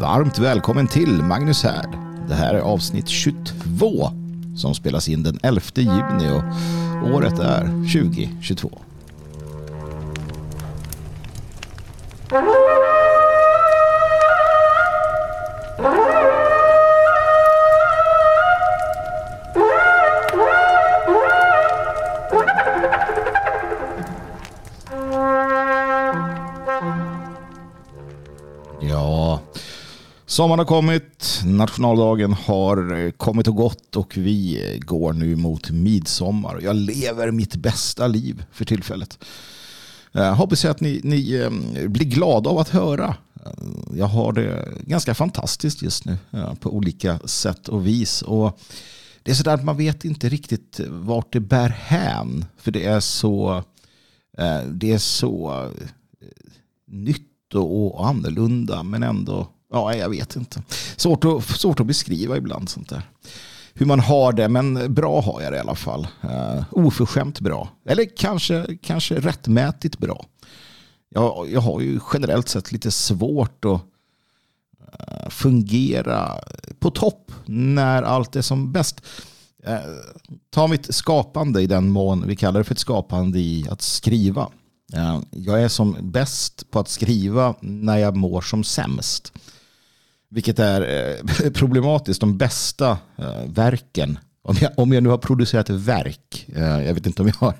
Varmt välkommen till Magnus här. Det här är avsnitt 22 som spelas in den 11 juni och året är 2022. Sommaren har kommit, nationaldagen har eh, kommit och gått och vi eh, går nu mot midsommar. Jag lever mitt bästa liv för tillfället. Eh, jag hoppas att ni, ni blir glada av att höra. Jag har det ganska fantastiskt just nu på olika sätt och vis. Och det är sådär att man vet inte riktigt vart det bär hän. För det är så, det är så nytt och annorlunda men ändå, ja jag vet inte. Svårt att, svårt att beskriva ibland sånt där. Hur man har det, men bra har jag det i alla fall. Uh, oförskämt bra. Eller kanske, kanske rättmätigt bra. Jag, jag har ju generellt sett lite svårt att uh, fungera på topp när allt är som bäst. Uh, ta mitt skapande i den mån vi kallar det för ett skapande i att skriva. Jag är som bäst på att skriva när jag mår som sämst. Vilket är eh, problematiskt. De bästa eh, verken, om jag, om jag nu har producerat verk, eh, jag vet inte om jag har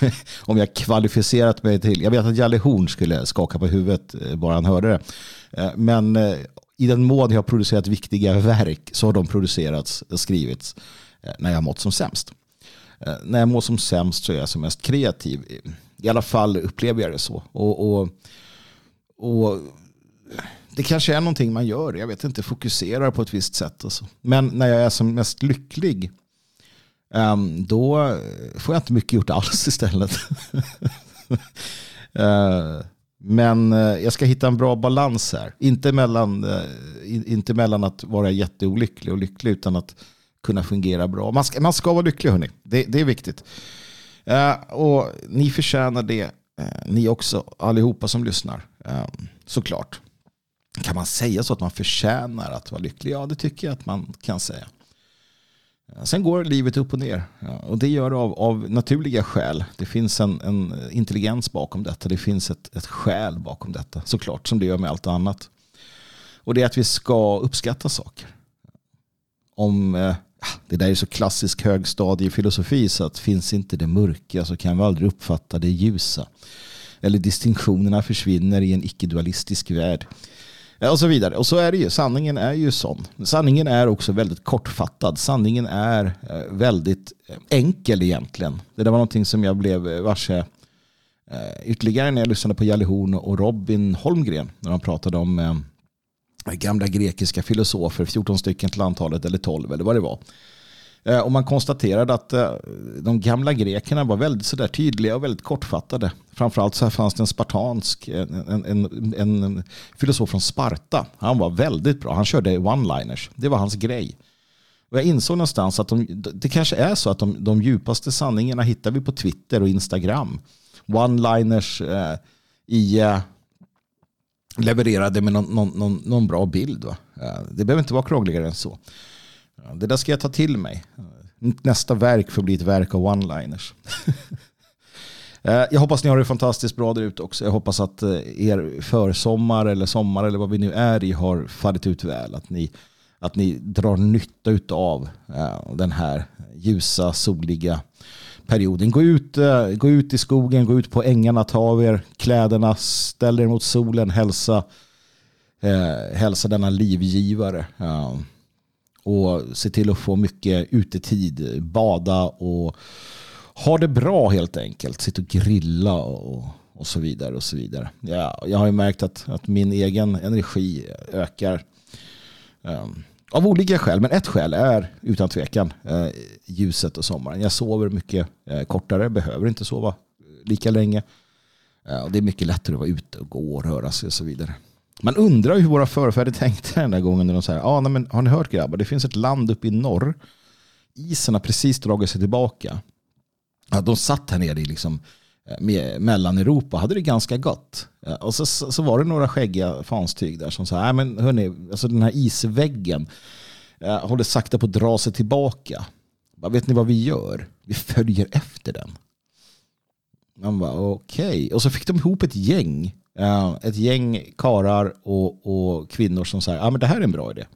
om jag kvalificerat mig till, jag vet att Jalle Horn skulle skaka på huvudet bara han hörde det. Men i den mån jag har producerat viktiga verk så har de producerats och skrivits när jag har mått som sämst. När jag mår som sämst så är jag som mest kreativ i alla fall upplever jag det så. Och, och, och det kanske är någonting man gör, jag vet inte, fokuserar på ett visst sätt. Och så. Men när jag är som mest lycklig, um, då får jag inte mycket gjort alls istället. uh, men eh, jag ska hitta en bra balans här. Inte mellan, uh, inte mellan att vara jätteolycklig och lycklig, utan att kunna fungera bra. Man ska, man ska vara lycklig, hörni. Det, det är viktigt. Uh, och ni förtjänar det, ni också, allihopa som lyssnar. Ehm, såklart. Kan man säga så att man förtjänar att vara lycklig? Ja, det tycker jag att man kan säga. Sen går livet upp och ner. Och det gör det av, av naturliga skäl. Det finns en, en, intelligens bakom detta. Det finns ett, ett skäl bakom detta. Såklart, som det gör med allt annat. Och det är att vi ska uppskatta saker. Om eh, det där är så klassisk högstadiefilosofi så att finns inte det mörka så kan vi aldrig uppfatta det ljusa. Eller distinktionerna försvinner i en icke-dualistisk värld. Eh, och så vidare. Och så är det ju. Sanningen är ju sån. Sanningen är också väldigt kortfattad. Sanningen är eh, väldigt eh, enkel egentligen. Det där var någonting som jag blev varse ytterligare när jag lyssnade på Jalle Horn och Robin Holmgren. När de pratade om gamla grekiska filosofer, 14 stycken till antalet eller 12 eller vad det var. Eh, och man konstaterade att eh, de gamla grekerna var väldigt sådär tydliga och väldigt kortfattade. Framförallt så fanns det en spartansk, en, en, en, filosof från Sparta. Han var väldigt bra. Han körde one-liners. Det var hans grej. Och jag insåg någonstans att de, det kanske är så att de, de djupaste sanningarna hittar vi på Twitter och Instagram. One-liners eh, i eh, levererade med någon, någon, någon, bra bild. Va? Eh, det behöver inte vara krångligare än så. Det där ska jag ta till mig. Nästa verk får bli ett verk av one-liners. Eh, jag hoppas ni har det fantastiskt bra där ute också. Jag hoppas att eh, er försommar eller sommar eller vad vi nu är i har fallit ut väl. Att ni, att ni drar nytta av eh, den här ljusa, soliga perioden. Gå ut, gå ut i skogen, gå ut på ängarna, ta av er kläderna, ställ er mot solen, hälsa, eh, hälsa denna livgivare. Ja. Och se till att få mycket utetid, bada och ha det bra helt enkelt. Sitta och grilla och, och så vidare. och så vidare. Ja, jag har ju märkt att, att min egen energi ökar. Um, av olika skäl, men ett skäl är utan tvekan uh, ljuset och sommaren. Jag sover mycket uh, kortare, behöver inte sova eh, lika länge. Uh, och det är mycket lättare att vara ute och gå och röra sig och så vidare. Man undrar hur våra förfäder tänkte den där gången när de säger, ah, nej, men har ni hört grabbar, det finns ett land uppe i norr. Isen har precis dragit sig tillbaka. Ja, de satt här nere i liksom, eh, med Mellaneuropa hade det ganska gott. Eh, och så, så var det några skäggiga fanstyg där som sa, nej men hörni, alltså den här isväggen eh, håller sakta på att dra sig tillbaka. Vet ni vad vi gör? Vi följer efter den. Man bara okej. Okay. Och så fick de ihop ett gäng. Eh, ett gäng karar och, och kvinnor som sa, ja men det här är en bra idé.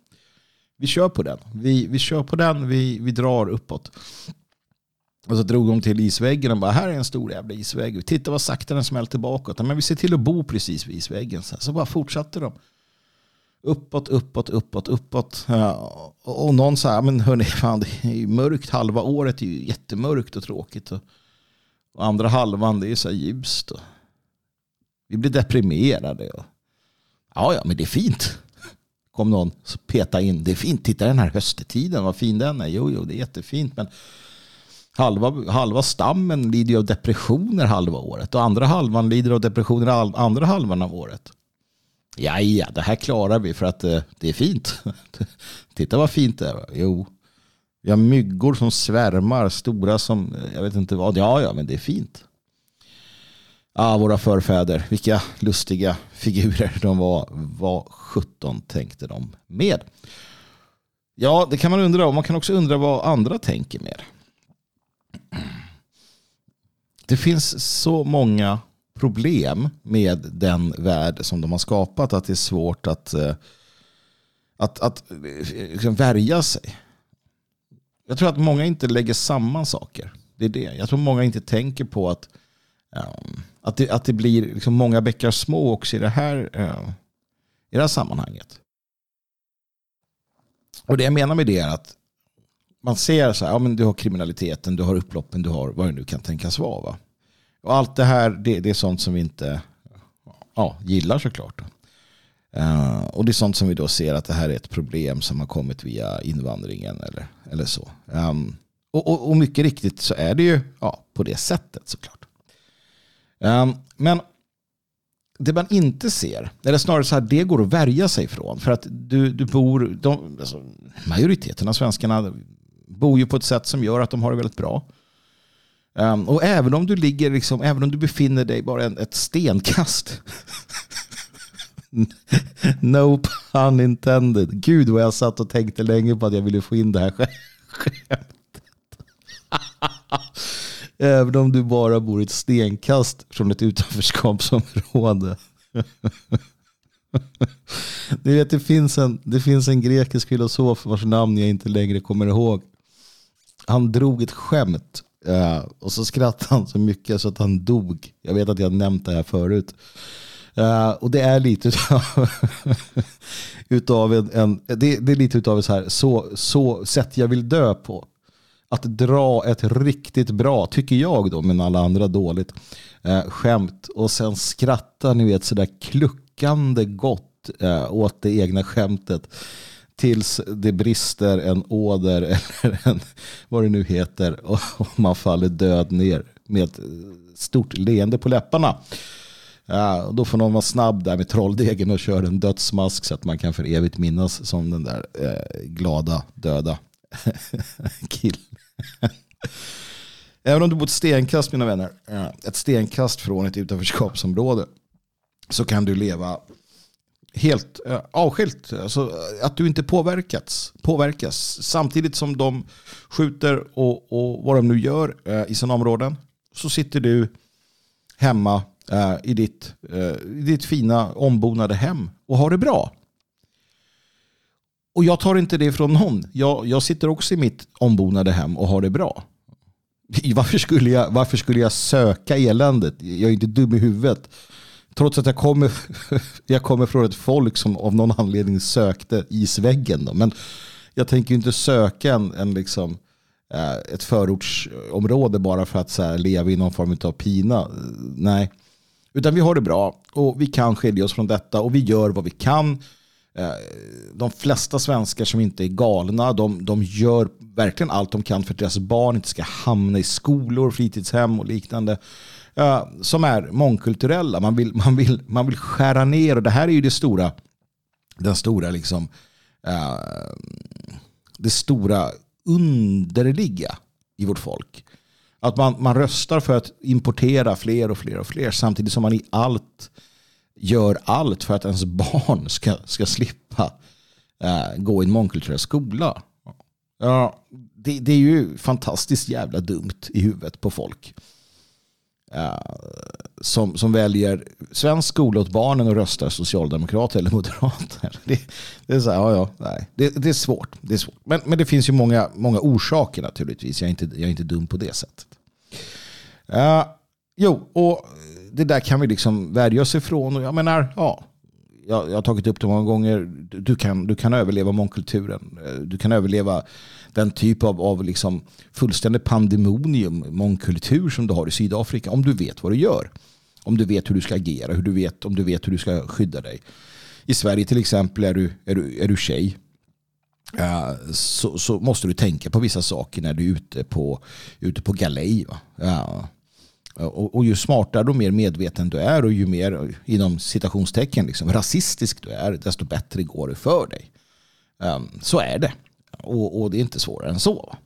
Vi kör på den. Vi, vi kör på den, vi, vi drar uppåt. Och så drog de till isväggen och bara, här är en stor jävla isvägg. Titta vad sakta den smälter bakåt. Men vi ser till att bo precis vid isväggen. Så, så bara fortsatte de. Uppåt, uppåt, uppåt, uppåt. Eh, ja, och någon sa, men hörni, fan, det är ju mörkt. Halva året är ju jättemörkt och tråkigt. Och, och andra halvan, det är så här ljust. Och vi blir deprimerade. Och, ja, ja, men det är fint. Kom någon peta in, det är fint. Titta den här höstetiden, vad fin den är. Jo, jo, det är jättefint. Men halva, halva stammen lider ju av depressioner halva året. Och andra halvan lider av depressioner andra halvan av året. Ja, ja, det här klarar vi för att eh, det är fint. Titta vad fint det är. Jo, vi har myggor som svärmar, stora som, eh, jag vet inte vad. Ja, ja, men det är fint. Ah, våra förfäder, vilka lustiga figurer de var. Vad 17 tänkte de med? Ja, det kan man undra. Och man kan också undra vad andra tänker med. Det finns så många problem med den värld som de har skapat att det är svårt att, eh, att, att eh, liksom värja sig. Jag tror att många inte lägger samman saker. Det är det. Jag tror många inte tänker på att, um, att, det, att det blir liksom många bäckar små också i det här, eh, i det här sammanhanget. Och det jag menar med det är att man ser så här, ja, men du har kriminaliteten, du har upploppen, du har vad det nu kan tänkas vara. Va? Och allt det här, det, det är sånt som vi inte ja, gillar såklart. Uh, och det är sånt som vi då ser att det här är ett problem som har kommit via invandringen eller, eller så. Um, och, och, och, mycket riktigt så är det ju ja, på det sättet såklart. Ehm, men det man inte ser, eller snarare så här, det går att värja sig från. För att du, du bor, de, alltså, majoriteten av svenskarna bor ju på ett sätt som gör att de har det väldigt bra. Um, och även om du ligger, liksom, även om du befinner dig bara en, ett stenkast. no pun intended. Gud vad jag satt och tänkte länge på att jag ville få in det här skämtet även om du bara bor ett stenkast från ett utanförskapsområde. Ni vet, det, finns en, det finns en grekisk filosof vars namn jag inte längre kommer ihåg. Han drog ett skämt eh, och så skrattade han så mycket så att han dog. Jag vet att jag nämnt det här förut. Uh, och det är lite utav, utav en, en det, det, är lite utav ett så här, så, så sätt jag vill dö på. Att dra ett riktigt bra, tycker jag då, men alla andra dåligt, eh, skämt. Och sen skratta, ni vet, sådär kluckande gott eh, åt det egna skämtet tills det brister en åder eller en, vad det nu heter och, man faller död ner med ett stort leende på läpparna. Eh, ja, då får någon vara snabb där med trolldegen och köra en dödsmask så att man kan för evigt minnas som den där eh, glada döda killen. Även om du bor ett stenkast mina vänner, eh, ett stenkast från ett utanförskapsområde så kan du leva helt uh, avskilt. Alltså, att du inte påverkats, påverkas. Samtidigt som de skjuter och, och vad de nu gör uh, i sina områden så sitter du hemma uh, i, ditt, i ditt fina ombonade hem och har det bra. Och jag tar inte det från någon. Jag, jag sitter också i mitt ombonade hem och har det bra. Varför skulle, jag, varför skulle jag söka eländet? Jag är inte dum i huvudet. Trots att jag kommer, jag kommer från ett folk som av någon anledning sökte isväggen. Då. Men jag tänker inte söka en, en liksom, eh, ett förortsområde bara för att så här, leva i någon form av pina. Nej, utan vi har det bra och vi kan skilja oss från detta och vi gör vad vi kan. Eh, de flesta svenskar som inte är galna, de, de gör verkligen allt de kan för att deras barn inte ska hamna i skolor, fritidshem och liknande eh, som är mångkulturella. Man vill, man, vill, man vill skära ner och det här är ju det stora, den stora liksom, eh, det stora underliga i vårt folk. Att man, man röstar för att importera fler och fler och fler samtidigt som man i allt gör allt för att ens barn ska, ska slippa eh, gå i en mångkulturell skola. Ja, det, det, är ju fantastiskt jävla dumt i huvudet på folk. Eh, som, som väljer svensk skola åt barnen och röstar socialdemokrater eller moderater. Det, det är så här, ja, ja, nej. Det, det, är svårt. Det är svårt. Men, men det finns ju många, många orsaker naturligtvis. Jag är, inte, jag är inte dum på det sättet. Eh, jo, och det där kan vi liksom värja oss ifrån. Och jag menar, ja, jag, jag har tagit upp det många gånger. Du kan, du kan överleva mångkulturen. Eh, du kan överleva den typ av, av liksom fullständig pandemonium, mångkultur som du har i Sydafrika. Om du vet vad du gör. Om du vet hur du ska agera, hur du vet, om du vet hur du ska skydda dig. I Sverige till exempel är du, är du, är du tjej. Uh, så, så, måste du tänka på vissa saker när du är ute på, ute på galej. Uh, Eh, och, och, ju smartare och mer medveten du är och ju mer inom citationstecken liksom, rasistisk du är, desto bättre går det för dig. Um, så är det. Och, och, det är inte svårare än så.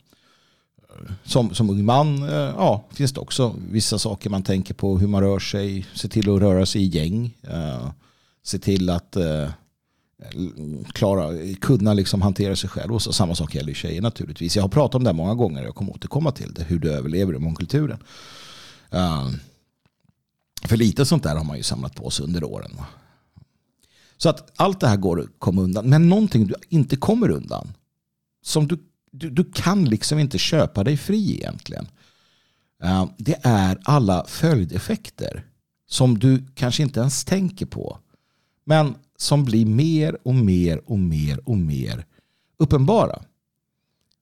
Eh, som, som ung man uh, ja, finns det också vissa saker man tänker på. Hur man rör sig, se till att röra sig i gäng. Uh, se till att uh, klara, kunna liksom hantera sig själv. Och så, samma sak gäller tjejer naturligtvis. Jag har pratat om det många gånger. och Jag kommer återkomma till det. Hur du överlever i mångkulturen. Uh, Ehm, för lite sånt där har man ju samlat på sig under åren. Så att allt det här går att komma undan. Men någonting du inte kommer undan. Som du, du, du kan liksom inte köpa dig fri egentligen. Ehm, det är alla följdeffekter. Som du kanske inte ens tänker på. Men som blir mer och mer och mer och mer uppenbara.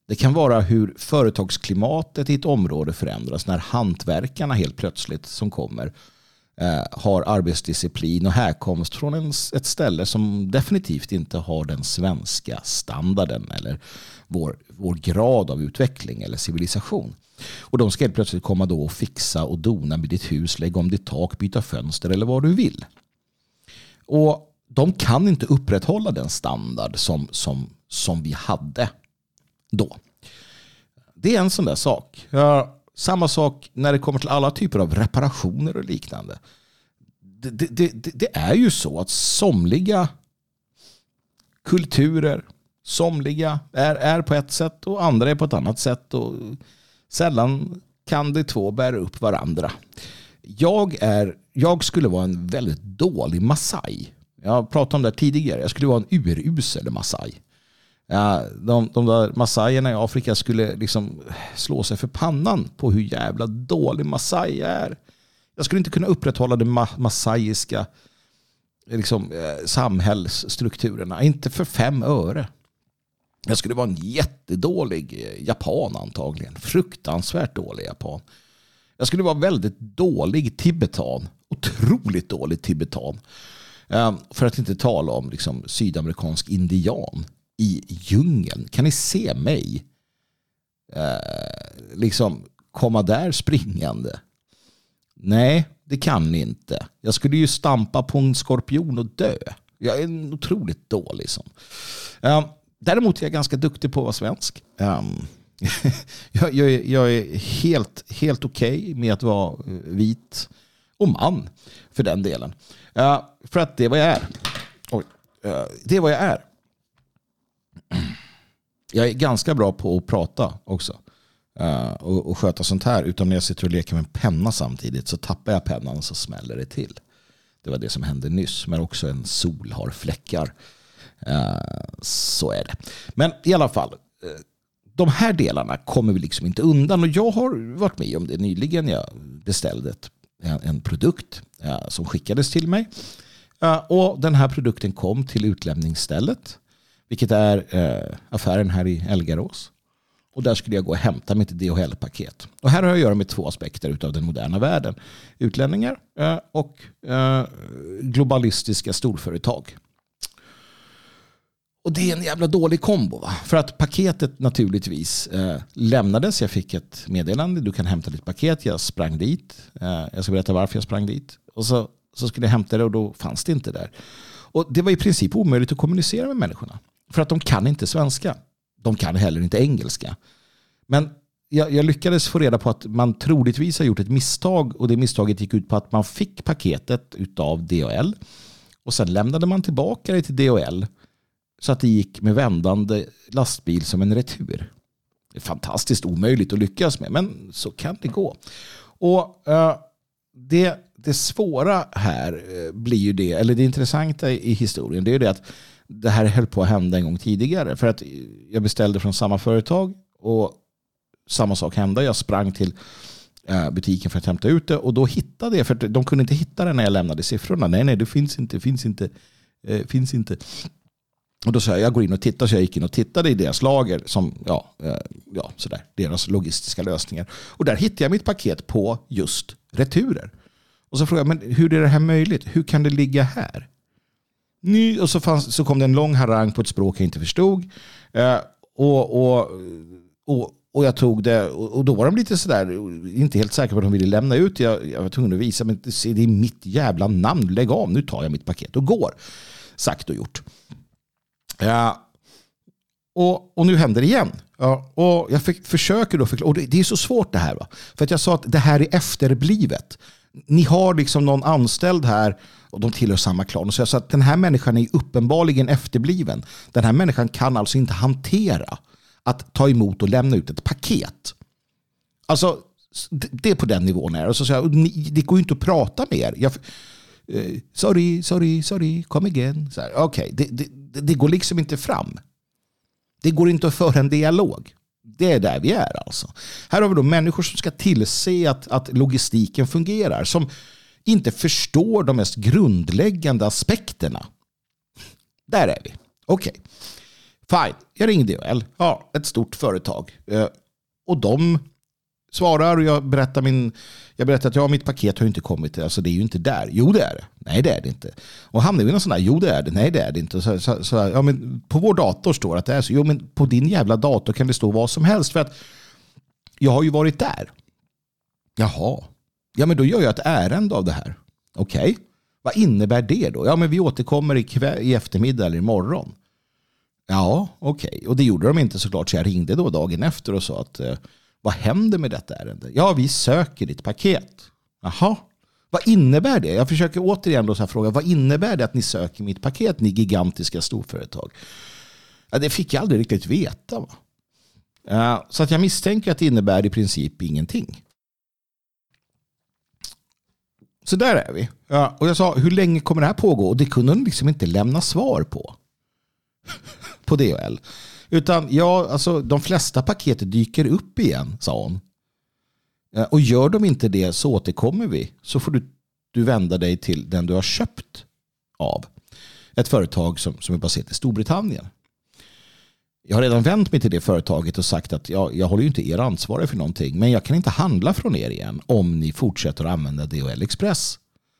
Det kan vara hur företagsklimatet i ett område förändras när hantverkarna helt plötsligt som kommer eh, har arbetsdisciplin och härkomst från en, ett ställe som definitivt inte har den svenska standarden eller vår, vår grad av utveckling eller civilisation. Och de ska helt plötsligt komma då och fixa och dona med ditt hus, lägga om ditt tak, byta fönster eller vad du vill. Och de kan inte upprätthålla den standard som, som, som vi hade då. Det är en sån där sak. Ja, samma sak när det kommer till alla typer av reparationer och liknande. Det, det, det, det är ju så att somliga kulturer, somliga är, är på ett sätt och andra är på ett annat sätt. Och sällan kan de två bära upp varandra. Jag, är, jag skulle vara en väldigt dålig Masai. Jag pratat om det tidigare. Jag skulle vara en urusel Masai. Ja, de, de där massajerna i Afrika skulle liksom slå sig för pannan på hur jävla dålig massaj är. Jag skulle inte kunna upprätthålla de ma massajiska liksom, eh, samhällsstrukturerna. Inte för fem öre. Jag skulle vara en jättedålig eh, japan antagligen. Fruktansvärt dålig japan. Jag skulle vara väldigt dålig tibetan. Otroligt dålig tibetan. Eh, för att inte tala om liksom, sydamerikansk indian i djungeln. Kan ni se mig eh, liksom komma där springande? Nej, det kan ni inte. Jag skulle ju stampa på en skorpion och dö. Jag är en otroligt dålig sån. Um, däremot är jag ganska duktig på att vara svensk. Um, jag, jag, jag, är helt, helt okej okay med att vara eh, vit och man för den delen. Uh, för att det är vad jag är. Oj, uh, det är vad jag är. Jag är ganska bra på att prata också. Uh, och, och sköta sånt här. Utan när jag sitter och leker med en penna samtidigt så tappar jag pennan och så smäller det till. Det var det som hände nyss. Men också en sol har fläckar. Uh, så är det. Men i alla fall. Uh, de här delarna kommer vi liksom inte undan. Och jag har varit med om det nyligen. Jag beställde ett, en, en produkt som skickades till mig. och den här produkten kom till utlämningsstället. Vilket är eh, affären här i Elgarås. Och där skulle jag gå och hämta mitt DHL-paket. Och här har jag att göra med två aspekter av den moderna världen. Utlänningar eh, och eh, globalistiska storföretag. Och det är en jävla dålig kombo. Va? För att paketet naturligtvis eh, lämnades. Jag fick ett meddelande. Du kan hämta ditt paket. Jag sprang dit. Eh, jag ska berätta varför jag sprang dit. Och så, så skulle jag hämta det och då fanns det inte där. Och det var i princip omöjligt att kommunicera med människorna. För att de kan inte svenska. De kan heller inte engelska. Men jag, jag, lyckades få reda på att man troligtvis har gjort ett misstag och det misstaget gick ut på att man fick paketet av DHL och sen lämnade man tillbaka det till DHL så att det gick med vändande lastbil som en retur. Det är fantastiskt omöjligt att lyckas med men så kan det gå. Och uh, det, det svåra här eh, blir ju det, eller det intressanta i historien, det är ju det att det här höll på att hända en gång tidigare. För att jag beställde från samma företag och samma sak hände. Jag sprang till eh, butiken för att hämta ut det och då hittade jag, för de kunde inte hitta det när jag lämnade siffrorna. Nej, nej, det finns inte, finns inte, eh, finns inte. Och då sa jag, jag går in och tittar, så jag gick in och tittade i deras lager, som, ja, eh, ja, sådär, deras logistiska lösningar. Och där hittade jag mitt paket på just returer. Och så frågade jag, men hur är det här möjligt? Hur kan det ligga här? Ny, och så, fanns, så kom det en lång harang på ett språk jag inte förstod. Eh, och, och, och, och jag tog det och då var de lite sådär, inte helt säkra på att de ville lämna ut. Jag, jag var tvungen att visa, men det är mitt jävla namn, lägg av, nu tar jag mitt paket och går. Sagt och gjort. Ja, och, och nu händer det igen. Ja, och jag fick, försöker då förklara, och det, det, är så svårt det här. Va? För att jag sa att det här är efterblivet. Ni har liksom någon anställd här och de tillhör samma klan. Så så att den här människan är uppenbarligen efterbliven. Den här människan kan alltså inte hantera att ta emot och lämna ut ett paket. Alltså, det är på den nivån. Här. Och så sa jag, det går ju inte att prata med er. Jag, eh, sorry, sorry, sorry, come again. Okej, okay, det, det, det går liksom inte fram. Det går inte att föra en dialog. Det är där vi är alltså. Här har vi då människor som ska tillse att, att logistiken fungerar. Som inte förstår de mest grundläggande aspekterna. Där är vi. Okej. Okay. Fine, jag ringde DHL. Ja, ett stort företag. Eh, och de svarar och jag berättar, min, jag berättar att ja, mitt paket har inte kommit. Alltså det är ju inte där. Jo det är det. Nej det är det inte. Och hamnar vi i någon sån där, jo det är det. Nej det är det inte. Så, så, så, ja, men på vår dator står att det är så. Jo men på din jävla dator kan det stå vad som helst. För att jag har ju varit där. Jaha. Ja men då gör jag ett ärende av det här. Okej. Okay. Vad innebär det då? Ja men vi återkommer i, kväll, i eftermiddag eller imorgon. Ja, okej. Okay. Och det gjorde de inte såklart. Så jag ringde då dagen efter och sa att eh, vad händer med detta ärende? Ja, vi söker ditt paket. Jaha, vad innebär det? Jag försöker återigen då så här fråga, vad innebär det att ni söker mitt paket, ni gigantiska storföretag? Ja, det fick jag aldrig riktigt veta. Va? Eh, så att jag misstänker att det innebär i princip ingenting. Så där är vi. Ja, och jag sa, hur länge kommer det här pågå? Och det kunde hon liksom inte lämna svar på. på DHL. Utan ja, alltså, de flesta paket dyker upp igen, sa hon. Eh, och gör de inte det så återkommer vi. Så får du, du vända dig till den du har köpt av. Ett företag som, som är baserat i Storbritannien. Jag har redan vänt mig till det företaget och sagt att jag, jag håller ju inte er ansvariga för någonting. Men jag kan inte handla från er igen om ni fortsätter att använda DHL Express.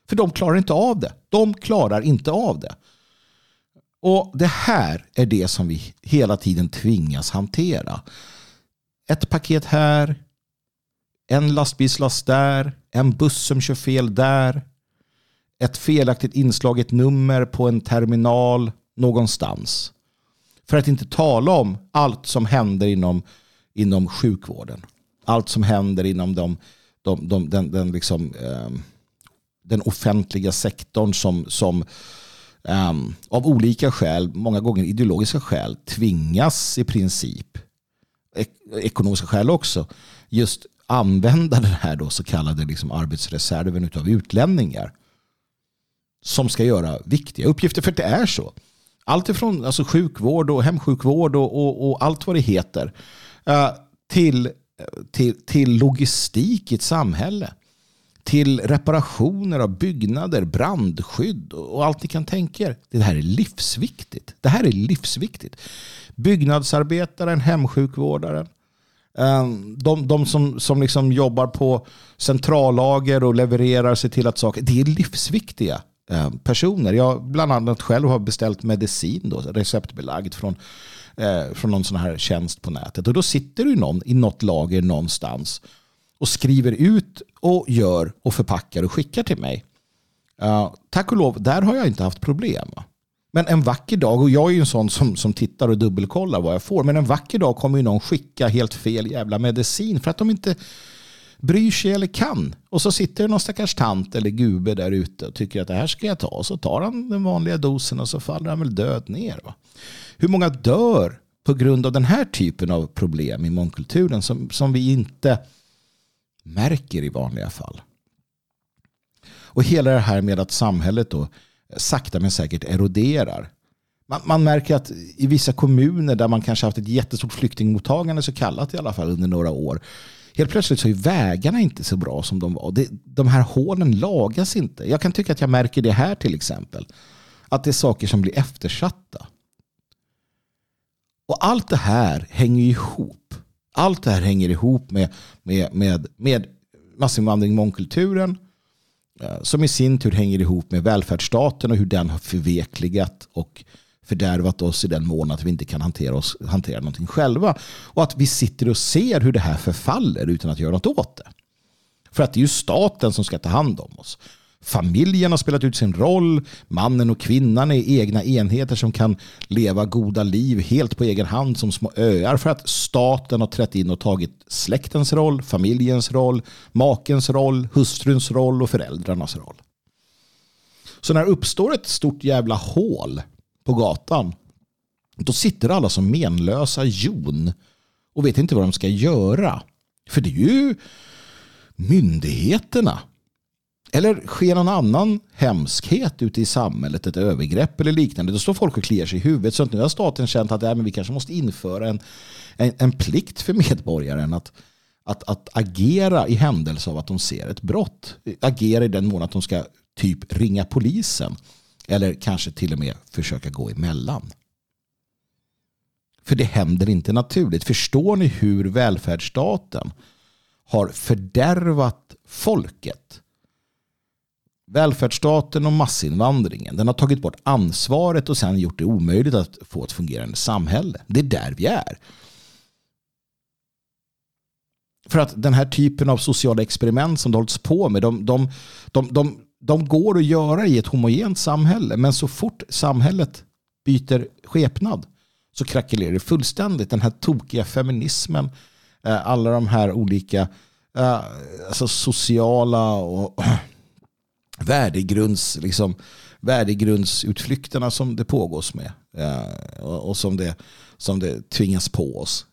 För de klarar inte av det. De klarar inte av det. Och det här är det som vi hela tiden tvingas hantera. Ett paket här, en lastbilslast där, en buss som kör fel där, ett felaktigt inslaget nummer på en terminal någonstans. För att inte tala om allt som händer inom, inom sjukvården. Allt som händer inom de, de, de, den, den, liksom, eh, den offentliga sektorn som, som um, av olika skäl, många gånger ideologiska skäl, tvingas i princip, ek ekonomiska skäl också, just använda den här då så kallade liksom arbetsreserven av utlänningar som ska göra viktiga uppgifter. För det är så. Allt ifrån alltså sjukvård och hemsjukvård och, och, och allt vad det heter uh, till, eh, till, till logistik i ett samhälle till reparationer av byggnader, brandskydd och allt ni kan tänka er. Det här är livsviktigt. Det här är livsviktigt. Byggnadsarbetaren, hemsjukvårdaren, ehm, de, de som, som liksom jobbar på centrallager och levererar sig till att saker, det är livsviktiga ehm, personer. Jag bland annat själv har beställt medicin, då, receptbelagd från, eh, från någon sån här tjänst på nätet. Och då sitter du någon, i något lager någonstans och skriver ut och gör och förpackar och skickar till mig. Uh, tack och lov, där har jag inte haft problem. Men en vacker dag, och jag är ju en sån som, som tittar och dubbelkollar vad jag får, men en vacker dag kommer ju någon skicka helt fel jävla medicin för att de inte bryr sig eller kan. Och så sitter det någon stackars tant eller gube där ute och tycker att det här ska jag ta. Och så tar han den vanliga dosen och så faller han väl död ner. Va? Hur många dör på grund av den här typen av problem i mångkulturen som, som vi inte märker i vanliga fall? Och hela det här med att samhället då sakta men säkert eroderar. Man, man, märker att i vissa kommuner där man kanske haft ett jättestort flyktingmottagande så kallat i alla fall under några år. Helt plötsligt så är vägarna inte så bra som de var. Det, de här hålen lagas inte. Jag kan tycka att jag märker det här till exempel. Att det är saker som blir eftersatta. Och allt det här hänger ihop. Allt det här hänger ihop med, med, med, med massinvandring, mångkulturen eh, som i sin tur hänger ihop med välfärdsstaten och hur den har förvekligat och fördärvat oss i den mån att vi inte kan hantera, oss, hantera någonting själva. Och att vi sitter och ser hur det här förfaller utan att göra något åt det. För att det är ju staten som ska ta hand om oss. Familjen har spelat ut sin roll. Mannen och kvinnan är egna enheter som kan leva goda liv helt på egen hand som små öar för att staten har trätt in och tagit släktens roll, familjens roll, makens roll, hustruns roll och föräldrarnas roll. Så när det uppstår ett stort jävla hål på gatan då sitter alla som menlösa jon och vet inte vad de ska göra. För det är ju myndigheterna eller sker någon annan hemskhet ute i samhället, ett övergrepp eller liknande, då står folk och kliar sig i huvudet. Så att nu har staten känt att äh, men vi kanske måste införa en, en, en plikt för medborgaren att, att, att agera i händelse av att de ser ett brott. Agera i den mån att de ska typ ringa polisen. Eller kanske till och med försöka gå emellan. För det händer inte naturligt. Förstår ni hur välfärdsstaten har fördärvat folket? Välfärdsstaten och massinvandringen. Den har tagit bort ansvaret och sen gjort det omöjligt att få ett fungerande samhälle. Det är där vi är. För att den här typen av sociala experiment som det hålls på med, de, de, de, de, de går att göra i ett homogent samhälle. Men så fort samhället byter skepnad så krackelerar det fullständigt. Den här tokiga feminismen, eh, alla de här olika eh, alltså sociala och värdegrunds, liksom, värdegrundsutflykterna som det pågås med eh, och som det, som det tvingas på oss.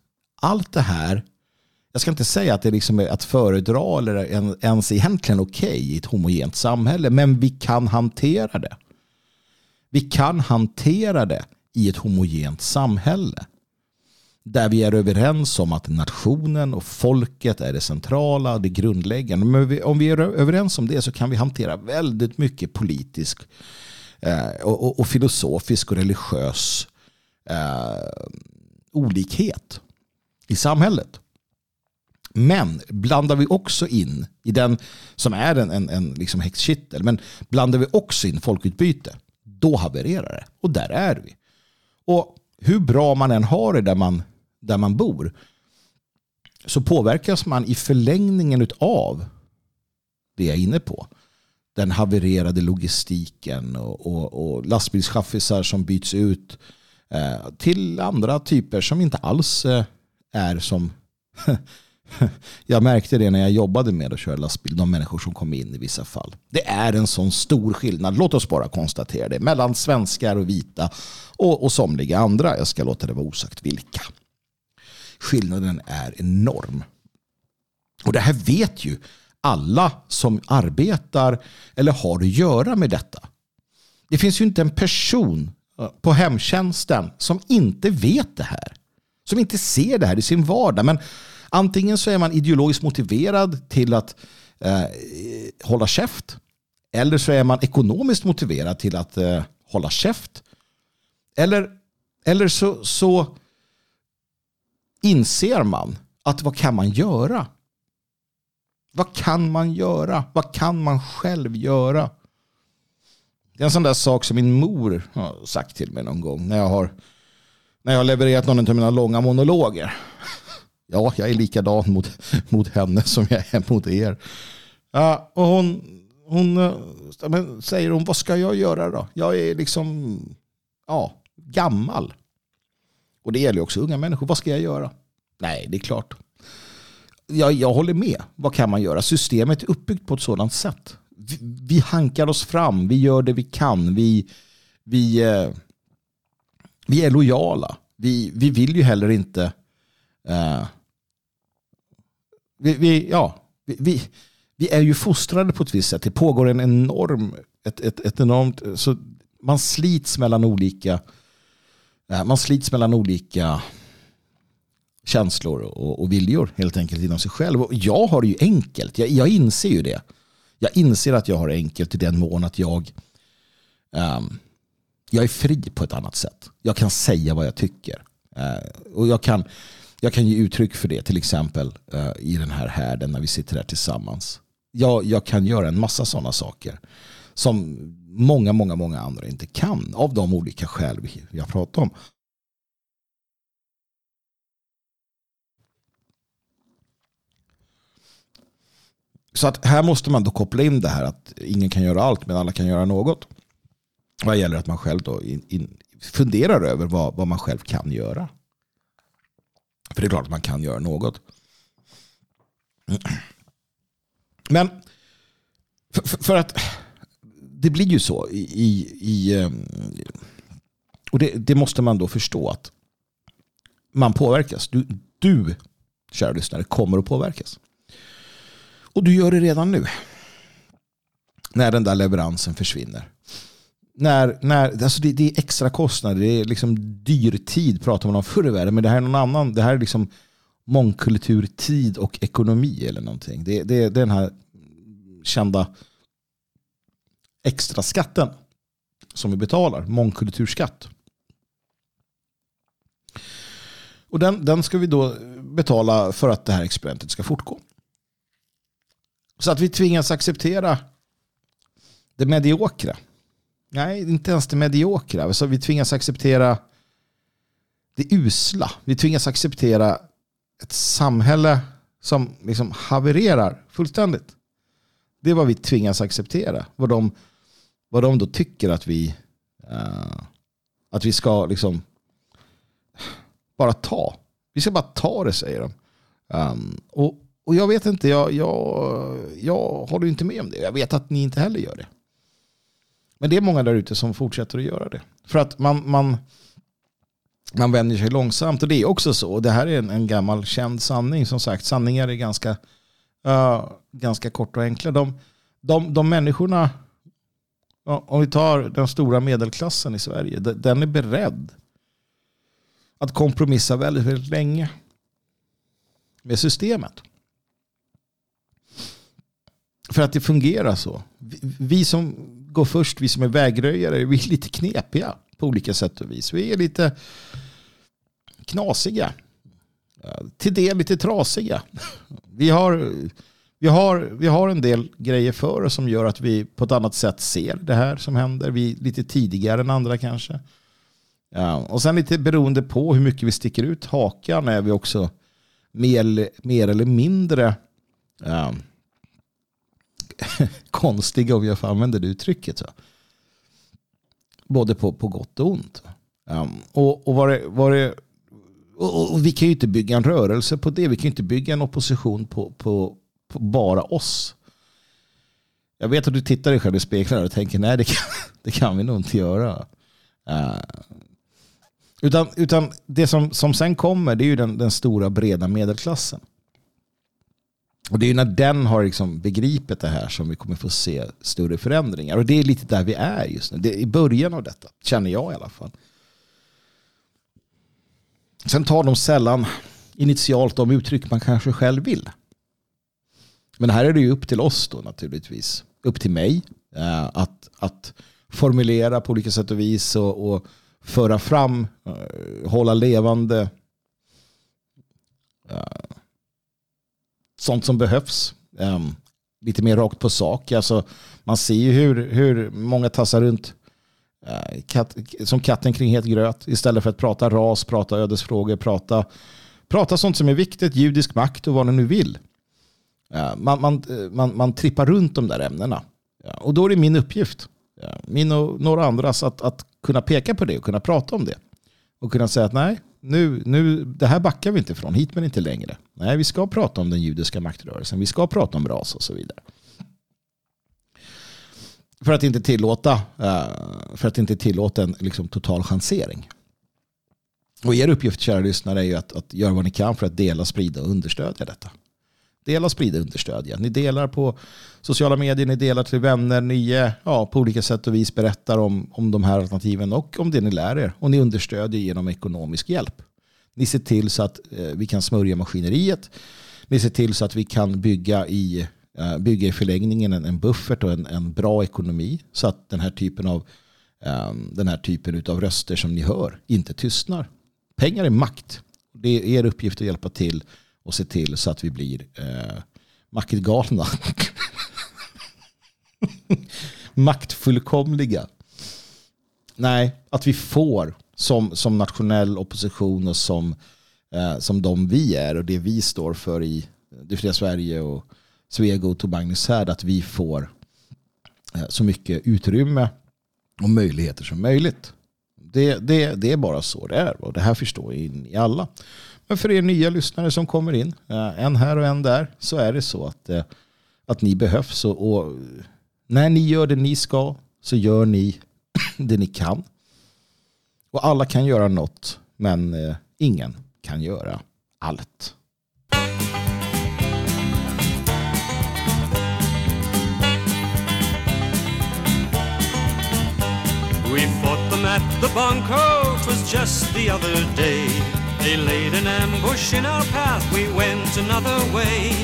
Allt det här, jag ska inte säga att det liksom är att föredra eller ens egentligen okej okay i ett homogent samhälle, men vi kan hantera det. Vi kan hantera det i ett homogent samhälle där vi är överens om att nationen och folket är det centrala, det grundläggande. Men om vi är överens om det så kan vi hantera väldigt mycket politisk eh, och, filosofisk och religiös eh, olikhet i samhället. Men blandar vi också in i den som är en, en, en liksom häxkittel, men blandar vi också in folkutbyte, då havererar det. Och där är vi. Och hur bra man än har det där man där man bor så påverkas man i förlängningen av det jag är inne på. Den havererade logistiken och, och, och lastbilschaffisar som byts ut eh, till andra typer som inte alls eh, är som jag märkte det när jag jobbade med att köra lastbil, de människor som kom in i vissa fall. Det är en sån stor skillnad, låt oss bara konstatera det, mellan svenskar och vita och, och somliga andra. Jag ska låta det vara osagt vilka. Skillnaden är enorm. Och det här vet ju alla som arbetar eller har att göra med detta. Det finns ju inte en person på hemtjänsten som inte vet det här. Som inte ser det här i sin vardag. Men antingen så är man ideologiskt motiverad till att eh, hålla käft. Eller så är man ekonomiskt motiverad till att eh, hålla käft. Eller, eller så, så inser man att vad kan man göra? Vad kan man göra? Vad kan man själv göra? Det är en sån där sak som min mor har sagt till mig någon gång när jag har, när jag har levererat någon av mina långa monologer. Ja, jag är likadan mot, mot henne som jag är mot er. Ja, och hon, hon men säger hon, vad ska jag göra då? Jag är liksom ja, gammal. Och det gäller också unga människor. Vad ska jag göra? Nej, det är klart. Jag, jag håller med. Vad kan man göra? Systemet är uppbyggt på ett sådant sätt. Vi, vi hankar oss fram. Vi gör det vi kan. Vi, vi, eh, vi är lojala. Vi, vi vill ju heller inte... Eh, vi, vi, ja, vi, vi, vi, är ju fostrade på ett visst sätt. Det pågår en enorm... Ett, ett, ett enormt, så man slits mellan olika... Man slits mellan olika känslor och, och viljor helt enkelt inom sig själv. Och jag har det ju enkelt. Jag, jag inser ju det. Jag inser att jag har det enkelt i den mån att jag um, jag är fri på ett annat sätt. Jag kan säga vad jag tycker. Uh, och jag kan, jag kan ge uttryck för det till exempel uh, i den här härden när vi sitter här tillsammans. Jag, jag kan göra en massa sådana saker som många, många, många andra inte kan av de olika skäl vi, pratar har pratat om. Så att här måste man då koppla in det här att ingen kan göra allt men alla kan göra något. Vad gäller att man själv då in, in, funderar över vad, vad man själv kan göra. För det är klart att man kan göra något. Men för, för, att det blir ju så i, i ehm, och det, det, måste man då förstå att man påverkas. Du, du kära lyssnare, kommer att påverkas. Och du gör det redan nu. När den där leveransen försvinner. När, när, alltså det, det är extra kostnader, det är liksom dyr tid pratar man om förr i världen. Men det här är någon annan, det här är liksom mångkultur, tid och ekonomi eller någonting. Det, det, det är den här kända extra skatten som vi betalar, mångkulturskatt. Och den, den ska vi då betala för att det här experimentet ska fortgå. Så att vi tvingas acceptera det mediokra. Nej, inte ens det mediokra. Så vi tvingas acceptera det usla. Vi tvingas acceptera ett samhälle som liksom havererar fullständigt. Det är vad vi tvingas acceptera. Vad de, vad de då tycker att vi, uh, att vi ska liksom bara ta. Vi ska bara ta det säger de. Um, och och jag vet inte, jag, jag, jag håller inte med om det. Jag vet att ni inte heller gör det. Men det är många där ute som fortsätter att göra det. För att man, man, man vänjer sig långsamt. Och det är också så. Och det här är en, en gammal känd sanning. Som sagt, sanningar är ganska, uh, ganska korta och enkla. De, de, de människorna, om vi tar den stora medelklassen i Sverige, den är beredd att kompromissa väldigt, väldigt länge med systemet. För att det fungerar så. Vi som går först, vi som är vägröjare, vi är lite knepiga på olika sätt och vis. Vi är lite knasiga. Till det lite trasiga. Vi har, vi, har, vi har en del grejer för oss som gör att vi på ett annat sätt ser det här som händer. Vi är lite tidigare än andra kanske. Ja, och sen lite beroende på hur mycket vi sticker ut hakan är vi också mer, mer eller mindre ja, konstiga om jag får använda det uttrycket. Så. Både på, på gott och ont. Ja, och, och, var det, var det, och, och, vi kan ju inte bygga en rörelse på det. Vi kan ju inte bygga en opposition på, på, på bara oss. Jag vet att du tittar dig själv i spegeln och tänker nej det kan, det kan vi nog inte göra. Uh, utan, utan det som, som sen kommer det är ju den, den stora breda medelklassen. Och det är ju när den har liksom begripit det här som vi kommer få se större förändringar. Och det är lite där vi är just nu. Det är i början av detta, känner jag i alla fall. Sen tar de sällan initialt de uttryck man kanske själv vill. Men här är det ju upp till oss då naturligtvis. Upp till mig eh, att, att formulera på olika sätt och vis och, och föra fram, eh, hålla levande eh, sånt som behövs. Ehm, lite mer rakt på sak. Alltså, man ser ju hur, hur många tassar runt kat, som katten kring het gröt istället för att prata ras, prata ödesfrågor, prata, prata sånt som är viktigt, judisk makt och vad ni nu vill. Man, man, man, man trippar runt de där ämnena. Och då är det min uppgift min och några andras, att, att kunna peka på det och kunna prata om det. Och kunna säga att nej, nu, nu, det här backar vi inte från, hit men inte längre. Nej, vi ska prata om den judiska maktrörelsen, vi ska prata om ras och så vidare. För att inte tillåta, eh, för att inte tillåta en liksom, total chansering. Och er uppgift, kära lyssnare, är ju att, att göra vad ni kan för att dela, sprida och understödja detta. Dela, sprida understödja. Ni delar på sociala medier, ni delar till vänner, ni eh, ja, på olika sätt och vis berättar om, om de här alternativen och om det ni lär er. Och ni understödjer genom ekonomisk hjälp. Ni ser till så att eh, vi kan smörja maskineriet. Ni ser till så att vi kan bygga i, eh, bygga i förlängningen en, en buffert och en, en bra ekonomi. Så att den här typen av eh, den här typen av röster som ni hör inte tystnar. Pengar är makt. Det är er uppgift att hjälpa till och se till så att vi blir eh, maktgalna. Maktfullkomliga. Nej, att vi får som, som nationell opposition och som, eh, som de vi är och det vi står för i Det fria Sverige och Svegot och Magnus här, att vi får eh, så mycket utrymme och möjligheter som möjligt. Det, det, det är bara så det är och det här förstår ni alla. Men för er nya lyssnare som kommer in, eh, en här och en där, så är det så att, eh, att ni behövs. Och, och när ni gör det ni ska så gör ni det ni kan. Och alla kan göra något, men eh, ingen kan göra allt. We fought them at the bunker, it was just the other day. They laid an ambush in our path, we went another way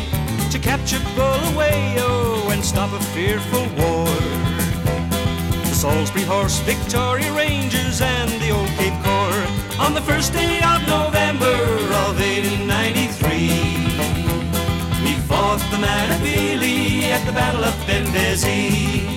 to capture Bulawayo oh, and stop a fearful war. The Salisbury Horse, Victoria Rangers, and the Old Cape Corps on the first day of November of 1893. We fought the Matabele at the Battle of Benghazi.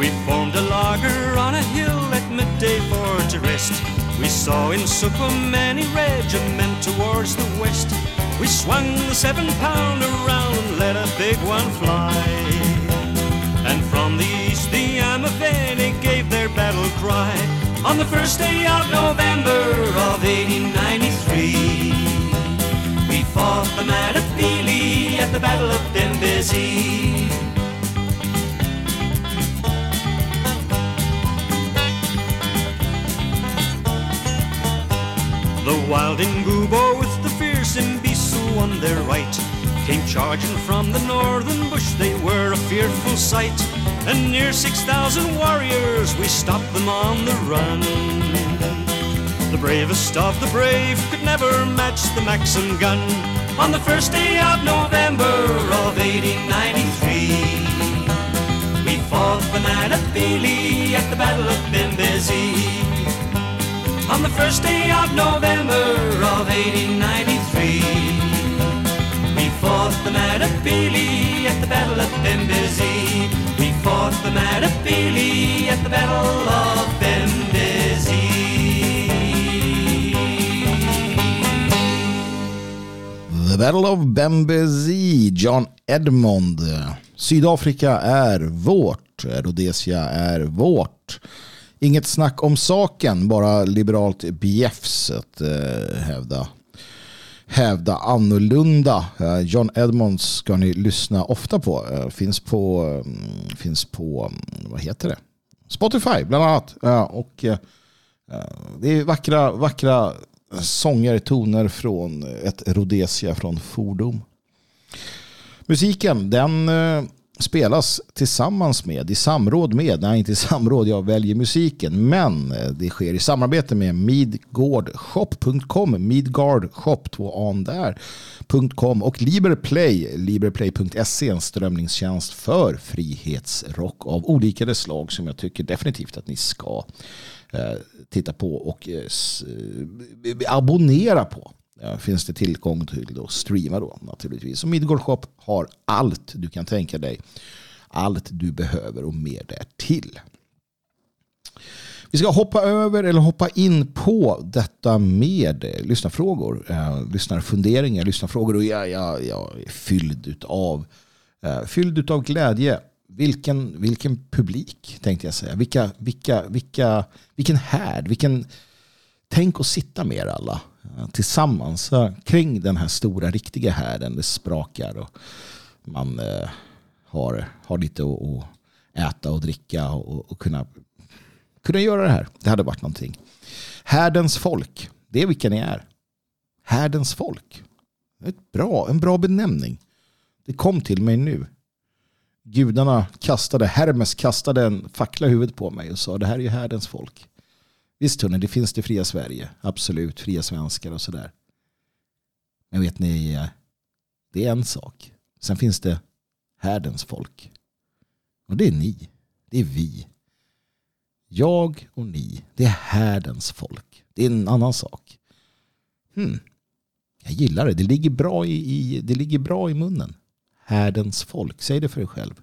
We formed a lager on a hill at midday for to rest. We saw in Supa many regiment towards the west. We swung the seven pound around and let a big one fly. And from the east the Amaveni gave their battle cry on the first day of November of 1893. We fought the Matabele at the Battle of Dembezi. The wild Ngubo with the fierce Mbisu on their right came charging from the northern bush. They were a fearful sight, and near six thousand warriors we stopped them on the run. The bravest of the brave could never match the Maxim gun. On the first day of November of 1893, we fought the Matabele at the Battle of Bembezi. On the first day of November of 1893, we fought the Matabele at the Battle of Bembezi. We fought the Matabele at the Battle of Bembezi. The Battle of Bembezi, John Edmond. Sydafrika är vårt, Rhodesia är vårt. Inget snack om saken, bara liberalt bjäfs att eh, hävda, hävda annorlunda. Eh, John Edmonds ska ni lyssna ofta på. Eh, finns på, mm, finns på, mm, vad heter det? Spotify bland annat. Eh, och eh, eh, det är vackra, vackra sånger, toner från ett Rhodesia från fordom. Musiken, den spelas tillsammans med, i samråd med, nej inte i samråd, jag väljer musiken, men eh, det sker i samarbete med midgardshop.com, midgardshop, två an där, .com och Liberplay, liberplay.se, en strömningstjänst för frihetsrock av olika slag som jag tycker definitivt att ni ska eh, titta på och eh, abonnera på. Eh, finns det tillgång till att streama då naturligtvis. Och Midgård Shop har allt du kan tänka dig. Allt du behöver och mer därtill. Vi ska hoppa över eller hoppa in på detta med eh, lyssnarfrågor, eh, lyssnarfunderingar, lyssnarfrågor och jag, jag, jag är fylld utav, eh, fylld utav glädje. Vilken, vilken publik tänkte jag säga. Vilka, vilka, vilka, vilken härd, vilken, tänk att sitta med er alla tillsammans kring den här stora riktiga härden. Det sprakar och man eh, har, har lite att äta och dricka och, och kunna kunna göra det här. Det hade varit någonting. Härdens folk, det är vilka ni är. Härdens folk. Ett bra, en bra benämning. Det kom till mig nu. Gudarna kastade, Hermes kastade en fackla i huvudet på mig och sa det här är ju härdens folk. Visst hörni, det finns det fria Sverige. Absolut, fria svenskar och sådär. Men vet ni, eh, det är en sak. Sen finns det härdens folk. Och det är ni. Det är vi. Jag och ni, det är härdens folk. Det är en annan sak. Hmm. Jag gillar det. Det ligger, bra i, i, det ligger bra i munnen. Härdens folk. Säg det för dig själv.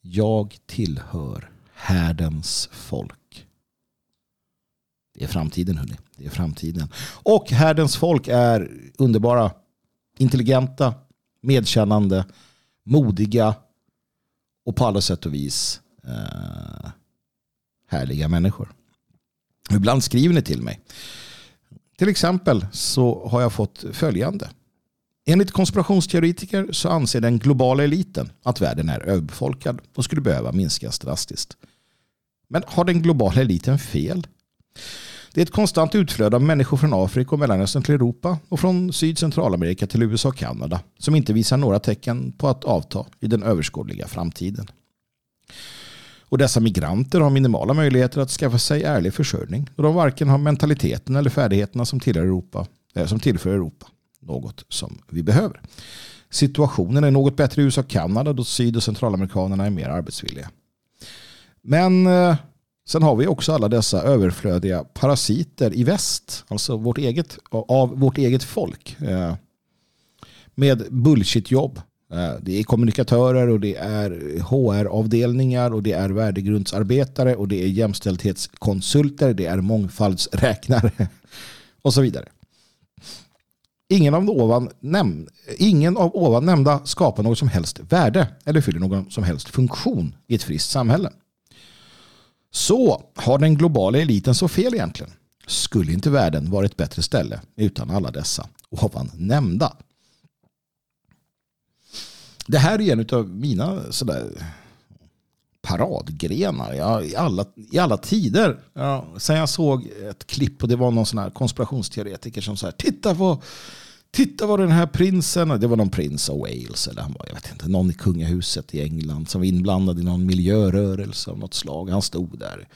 Jag tillhör härdens folk. Det är framtiden hörni. Det är framtiden. Och härdens folk är underbara, intelligenta, medkännande, modiga och på alla sätt och vis eh, härliga människor. Ibland skriver ni till mig. Till exempel så har jag fått följande. Enligt konspirationsteoretiker så anser den globala eliten att världen är överbefolkad och skulle behöva minskas drastiskt. Men har den globala eliten fel? Det är ett konstant utflöde av människor från Afrika och Mellanöstern till Europa och från Syd Centralamerika till USA och Kanada som inte visar några tecken på att avta i den överskådliga framtiden. Och dessa migranter har minimala möjligheter att skaffa sig ärlig försörjning. då de varken har mentaliteten eller färdigheterna som, tillhör Europa, eh, som tillför Europa något som vi behöver. Situationen är något bättre i USA och Kanada då syd och centralamerikanerna är mer arbetsvilliga. Men eh, sen har vi också alla dessa överflödiga parasiter i väst, alltså vårt eget, av vårt eget folk. Eh, med bullshitjobb eh, det är kommunikatörer och det är HR-avdelningar och det är värdegrundsarbetare och det är jämställdhetskonsulter, det är mångfaldsräknare och så vidare. Ingen av, ovan näm ingen av ovan nämnda skapar något som helst värde eller fyller någon som helst funktion i ett friskt samhälle. Så har den globala eliten så fel egentligen? Skulle inte världen vara ett bättre ställe utan alla dessa ovan nämnda? Det här är en av mina sådär paradgrenar ja, i, alla, i alla tider. Ja, sen jag såg ett klipp och det var någon sån här konspirationsteoretiker som sa titta på Titta vad den här prinsen, det var någon prins av Wales eller han var, jag vet inte, någon i kungahuset i England som var inblandad i någon miljörörelse av något slag. Han stod där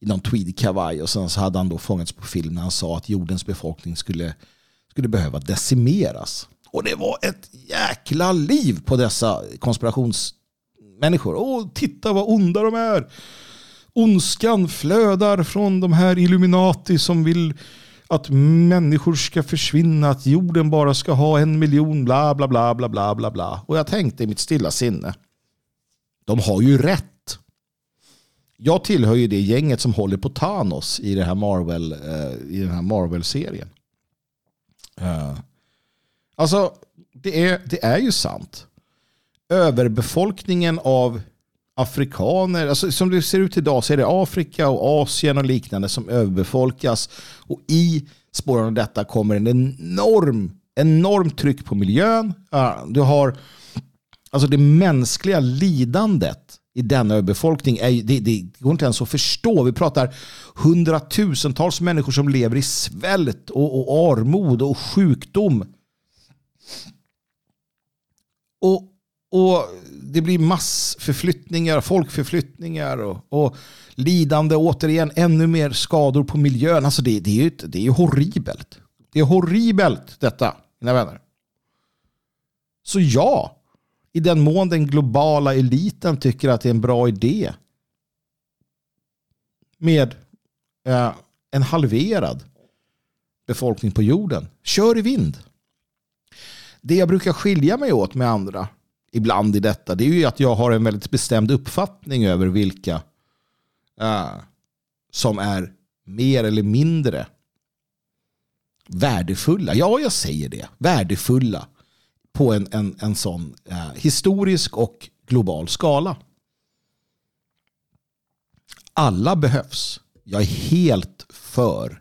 i någon tweedkavaj och sen så hade han då fångats på film när han sa att jordens befolkning skulle, skulle behöva decimeras. Och det var ett jäkla liv på dessa konspirationsmänniskor. Åh, titta vad onda de är. Ondskan flödar från de här Illuminati som vill att människor ska försvinna, att jorden bara ska ha en miljon, bla bla bla bla bla bla bla. Och jag tänkte i mitt stilla sinne, de har ju rätt. Jag tillhör ju det gänget som håller på Thanos i, det här Marvel, eh, i den här Marvel-serien. Uh, Alltså, det är, det är ju sant. Överbefolkningen av afrikaner, alltså som det ser ut idag så är det Afrika och Asien och liknande som överbefolkas. Och i spåren av detta kommer en enorm, enorm tryck på miljön. Du har alltså det mänskliga lidandet i denna överbefolkning. Är, det, det går inte ens att förstå. Vi pratar hundratusentals människor som lever i svält och, och armod och sjukdom och, och det blir massförflyttningar, folkförflyttningar och, och lidande. Återigen, ännu mer skador på miljön. Alltså det, det, är ju, det är ju horribelt. Det är horribelt detta, mina vänner. Så ja, i den mån den globala eliten tycker att det är en bra idé med eh, en halverad befolkning på jorden, kör i vind det jag brukar skilja mig åt med andra ibland i detta det är ju att jag har en väldigt bestämd uppfattning över vilka uh, som är mer eller mindre värdefulla. Ja, jag säger det. Värdefulla på en, en, en sån uh, historisk och global skala. Alla behövs. Jag är helt för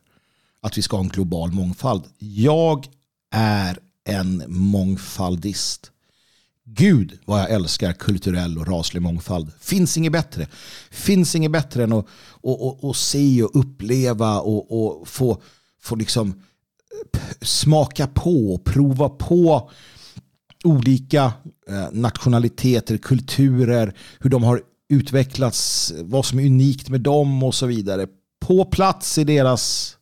att vi ska ha en global mångfald. Jag är en mångfaldist. Gud vad jag älskar kulturell och raslig mångfald. Finns inget bättre. Finns inget bättre än att, att, att, att se och uppleva och, och få, få liksom eh, smaka på och prova på olika eh, nationaliteter, kulturer, hur de har utvecklats, vad som är unikt med dem och så vidare. På plats i deras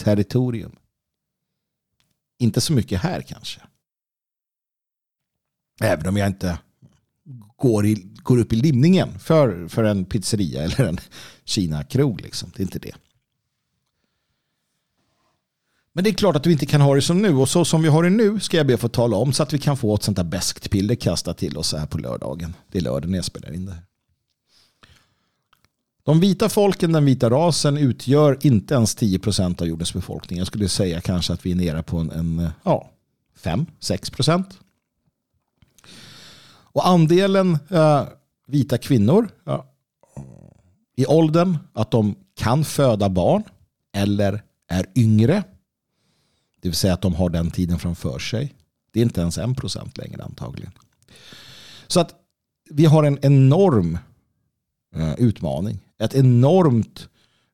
territorium. Inte så mycket här kanske. Även om jag inte går, i, går upp i limningen för, för en pizzeria eller en Kina-krog. Liksom. Det är inte det. Men det är klart att vi inte kan ha det som nu. Och så som vi har det nu ska jag be att få tala om så att vi kan få ett sånt där beskt piller kastat till oss här på lördagen. Det är lördag när jag spelar in det här. De vita folken, den vita rasen, utgör inte ens 10% av jordens befolkning. Jag skulle säga kanske att vi är nere på en, en ja, 5-6%. Och andelen äh, vita kvinnor ja, i åldern att de kan föda barn eller är yngre det vill säga att de har den tiden framför sig. Det är inte ens en procent längre antagligen. Så att vi har en enorm eh, utmaning. Ett enormt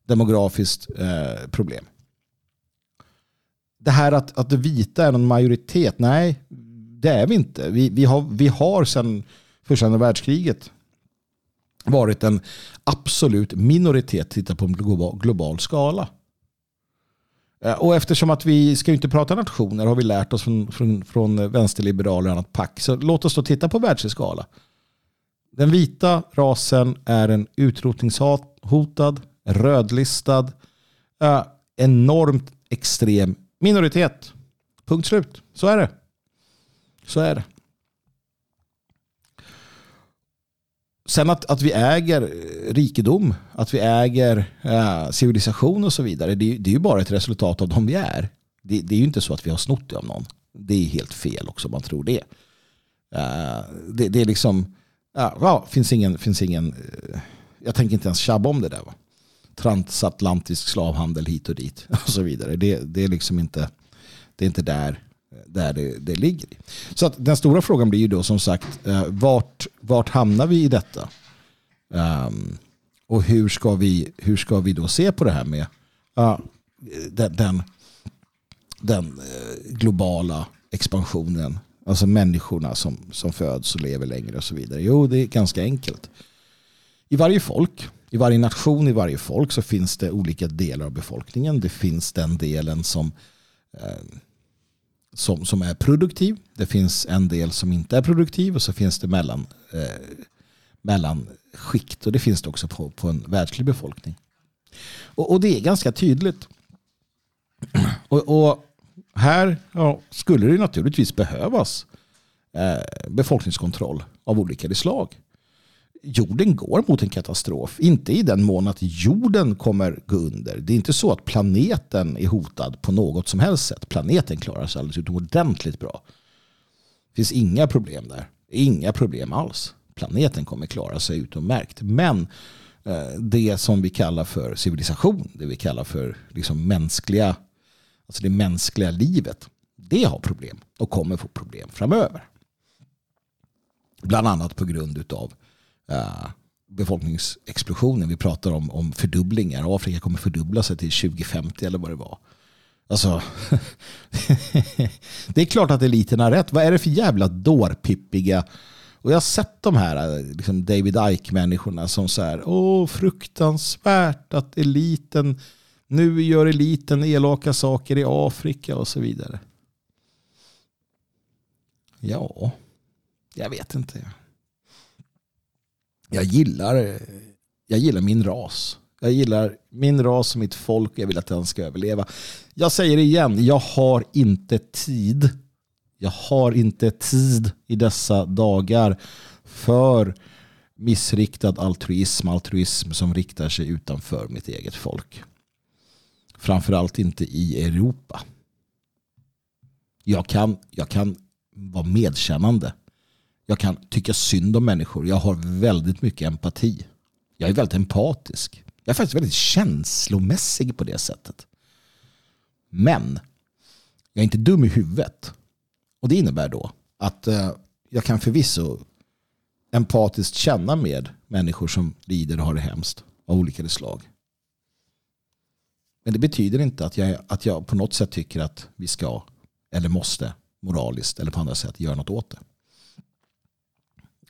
demografiskt eh, problem. Det här att, att det vita är en majoritet, nej det är vi inte. Vi, vi, har, vi har sedan första världskriget varit en absolut minoritet tittar på en global, global skala. Eh, och eftersom att vi ska inte prata nationer har vi lärt oss från, från, från vänsterliberaler och annat pack. Så låt oss då titta på världsskala. Den vita rasen är en utrotningshotad, rödlistad, eh, enormt extrem minoritet. Punkt slut. Så är det. Så är det. Sen att, att vi äger eh, rikedom, att vi äger eh, civilisation och så vidare, det, det, är ju bara ett resultat av de vi är. Det, det, är ju inte så att vi har snott det av någon. Det är helt fel också om man tror det. Eh, det, det, är liksom, ja, ja, finns ingen, finns ingen, eh, jag tänker inte ens tjabba om det där. Va? Transatlantisk slavhandel hit och dit och så vidare. Det, det är liksom inte, det är inte där där det, det ligger. Så att den stora frågan blir ju då som sagt eh, vart, vart hamnar vi i detta? Um, och hur ska, vi, hur ska vi då se på det här med uh, den, den, den eh, globala expansionen? Alltså människorna som, som föds och lever längre och så vidare. Jo, det är ganska enkelt. I varje folk, i varje nation, i varje folk så finns det olika delar av befolkningen. Det finns den delen som uh, som, som är produktiv. Det finns en del som inte är produktiv och så finns det mellan, eh, mellanskikt och det finns det också på, på en världslig befolkning. Och, och det är ganska tydligt. Och, och här ja, skulle det naturligtvis behövas eh, befolkningskontroll av olika slag jorden går mot en katastrof. Inte i den mån att jorden kommer gå under. Det är inte så att planeten är hotad på något som helst sätt. Planeten klarar sig alldeles utomordentligt bra. Det finns inga problem där. Inga problem alls. Planeten kommer klara sig utomärkt. Men eh, det som vi kallar för civilisation, det vi kallar för liksom mänskliga, alltså det mänskliga livet, det har problem och kommer få problem framöver. Bland annat på grund av uh, befolkningsexplosionen. Vi pratar om, om fördubblingar. Afrika kommer fördubbla sig till 2050 eller vad det var. Alltså, det är klart att eliten har rätt. Vad är det för jävla dårpippiga och jag har sett de här eh, liksom David Ike-människorna som så här, åh fruktansvärt att eliten, nu gör eliten elaka saker i Afrika och så vidare. Ja, jag vet inte jag gillar, jag gillar min ras. Jag gillar min ras och mitt folk. Jag vill att den ska överleva. Jag säger det igen, jag har inte tid. Jag har inte tid i dessa dagar för missriktad altruism, altruism som riktar sig utanför mitt eget folk. Framförallt inte i Europa. Jag kan, jag kan vara medkännande. Jag kan tycka synd om människor. Jag har väldigt mycket empati. Jag är väldigt empatisk. Jag är faktiskt väldigt känslomässig på det sättet. Men jag är inte dum i huvudet. Och det innebär då att eh, jag kan förvisso empatiskt känna med människor som lider och har det hemskt av olika slag. Men det betyder inte att jag, att jag på något sätt tycker att vi ska eller måste moraliskt eller på andra sätt göra något åt det.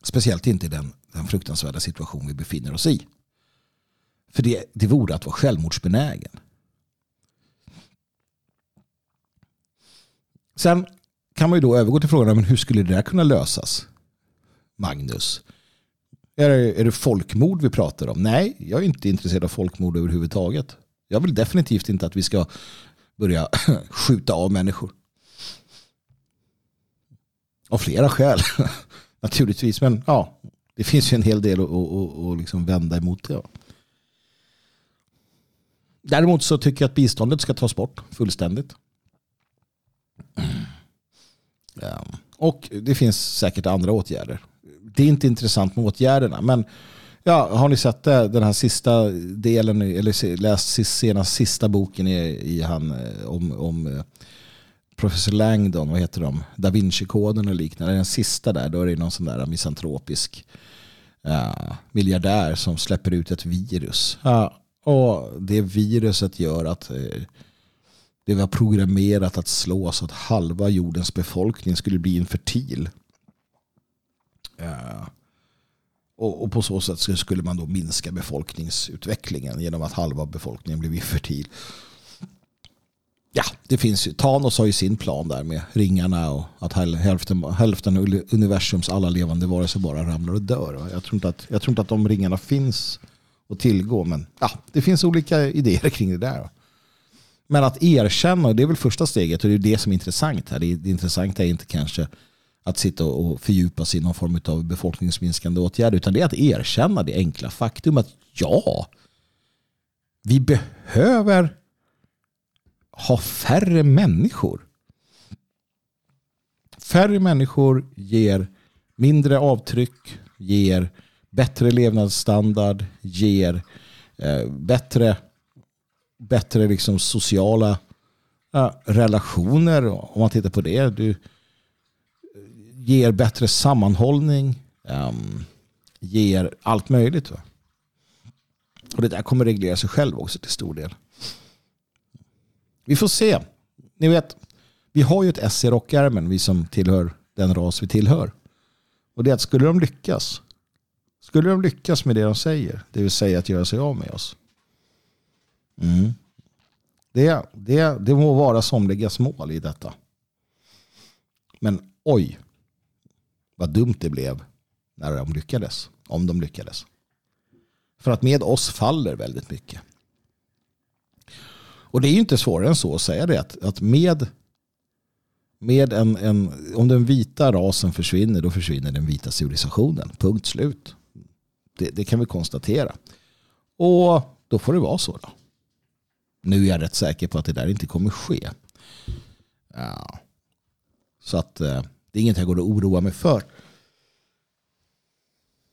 Speciellt inte i den, den fruktansvärda situation vi befinner oss i. För det, det vore att vara självmordsbenägen. Sen kan man ju då övergå till frågan men hur skulle det där kunna lösas? Magnus. Är det, är det folkmord vi pratar om? Nej, jag är inte intresserad av folkmord överhuvudtaget. Jag vill definitivt inte att vi ska börja skjuta av människor. Av flera skäl. Naturligtvis, men ja, det finns ju en hel del att, att, att liksom vända emot det. Däremot så tycker jag att biståndet ska tas bort fullständigt. Ja. Och det finns säkert andra åtgärder. Det är inte intressant med åtgärderna. Men ja, har ni sett det, den här sista delen eller läst senast sista boken i, i han eh, om, om eh, professor Langdon, vad heter de? Da Vinci-koden och liknande. Den sista där, då är det någon sån där misantropisk ja, miljardär som släpper ut ett virus. Ja, och det viruset gör att eh, det var programmerat att slå så att halva jordens befolkning skulle bli infertil. Ja. Och, och, på så sätt skulle man då minska befolkningsutvecklingen genom att halva befolkningen blev infertil. Ja, det finns ju. Thanos har ju sin plan där med ringarna och att hälften, hälften av universums alla levande varelser bara ramlar och dör. Jag tror, inte att, jag tror inte att de ringarna finns att tillgå. Men ja, det finns olika idéer kring det där. Men att erkänna, det är väl första steget och det är det som är intressant här. Det, det intressanta är inte kanske att sitta och fördjupa sig i någon form av befolkningsminskande åtgärd utan det är att erkänna det enkla faktum att ja, vi behöver ha färre människor. Färre människor ger mindre avtryck, ger bättre levnadsstandard, ger eh, bättre, bättre liksom sociala eh, relationer. Om man tittar på det. Du eh, ger bättre sammanhållning. eh, ger allt möjligt. Va? Och det där kommer reglera sig själv också till stor del. Vi får se. Ni vet, vi har ju ett S i rockärmen, vi som tillhör den ras vi tillhör. Och det är att skulle de lyckas skulle de lyckas med det de säger, det vill säga att göra sig av med oss. Mm. Det, det, det må vara somligas mål i detta. Men oj, vad dumt det blev när de lyckades. Om de lyckades. För att med oss faller väldigt mycket. Och det är ju inte svårare än så att säga det. Att, att med, med en, en, om den vita rasen försvinner, då försvinner den vita civilisationen. Punkt slut. Det, det, kan vi konstatera. Och då får det vara så då. Nu är jag rätt säker på att det där inte kommer ske. Ja. Så att eh, det är inget jag går att oroa mig för.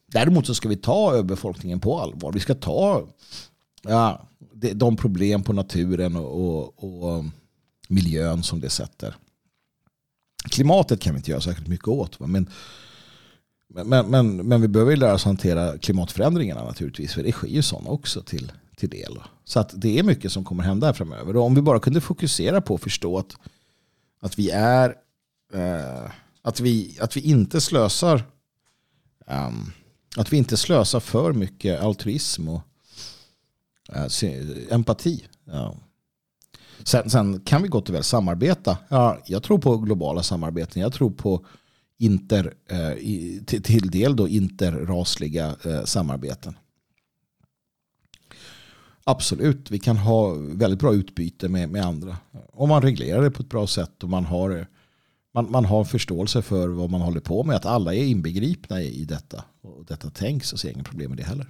Däremot så ska vi ta överbefolkningen på allvar. Vi ska ta ja, de problem på naturen och, och, och miljön som det sätter. Klimatet kan vi inte göra särskilt mycket åt. Men men, men, men vi behöver lära oss hantera klimatförändringarna naturligtvis. För det sker ju sådana också till, till del. Så att det är mycket som kommer hända framöver. Och om vi bara kunde fokusera på att förstå att, att vi är eh, att, vi, att vi inte slösar um, att vi inte slösar för mycket altruism och empati. Ja. Sen, sen, kan vi gott och väl samarbeta. Ja, jag tror på globala samarbeten. Jag tror på inter, eh, till, till del då interrasliga eh, samarbeten. Absolut, vi kan ha väldigt bra utbyte med, med andra. Om man reglerar det på ett bra sätt och man har, man, man har förståelse för vad man håller på med. Att alla är inbegripna i, i detta. Och detta tänks och ser inga problem med det heller.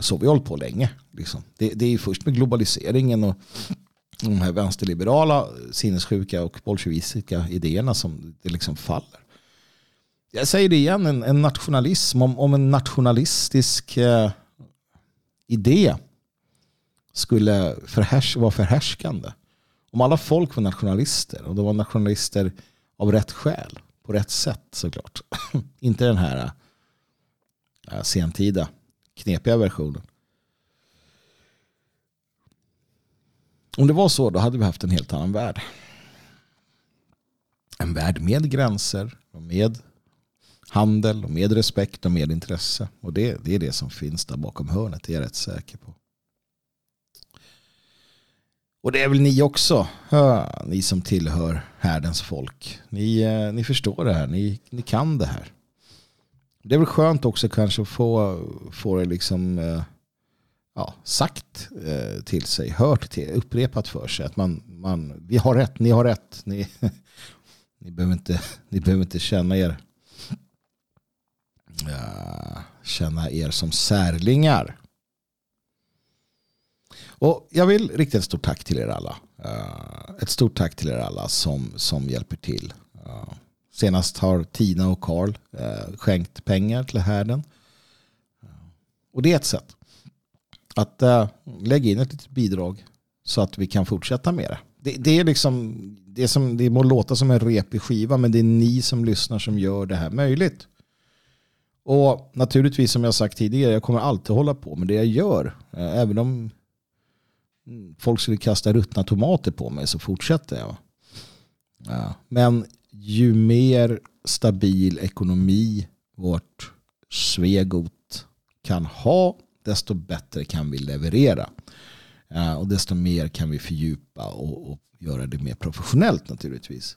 Så vi har hållit på länge. Liksom. Det, det är först med globaliseringen och de här vänsterliberala sinnessjuka och bolsjevistiska idéerna som det liksom faller. Jag säger det igen, en, en nationalism, om, om en nationalistisk eh, idé skulle förhärs, vara förhärskande. Om alla folk var nationalister och de var nationalister av rätt skäl, på rätt sätt såklart. Inte den här eh, sentida knepiga versionen. Om det var så då hade vi haft en helt annan värld. En värld med gränser och med handel och med respekt och med intresse. Och det, det är det som finns där bakom hörnet, det är jag rätt säker på. Och det är väl ni också, ni som tillhör härdens folk. Ni, eh, ni förstår det här, ni, ni kan det här. Det är väl skönt också kanske att få, få det liksom eh, ja, sagt eh, till sig, hört till, upprepat för sig. Att man, man, vi har rätt, ni har rätt. Ni, ni, behöver, inte, ni behöver inte känna er ja, känna er som särlingar. Och jag vill rikta ett stort tack till er alla. Eh, ett stort tack till er alla som, som hjälper till. Senast har Tina och Karl eh, skänkt pengar till härden. Och det är ett sätt. Att eh, lägga in ett litet bidrag så att vi kan fortsätta med det. Det, det är liksom, det, som, det må låta som en repig skiva men det är ni som lyssnar som gör det här möjligt. Och naturligtvis som jag sagt tidigare, jag kommer alltid hålla på med det jag gör. Eh, även om folk skulle kasta ruttna tomater på mig så fortsätter jag. Ja. Men ju mer stabil ekonomi vårt Svegot kan ha desto bättre kan vi leverera. Eh, och desto mer kan vi fördjupa och, och göra det mer professionellt naturligtvis.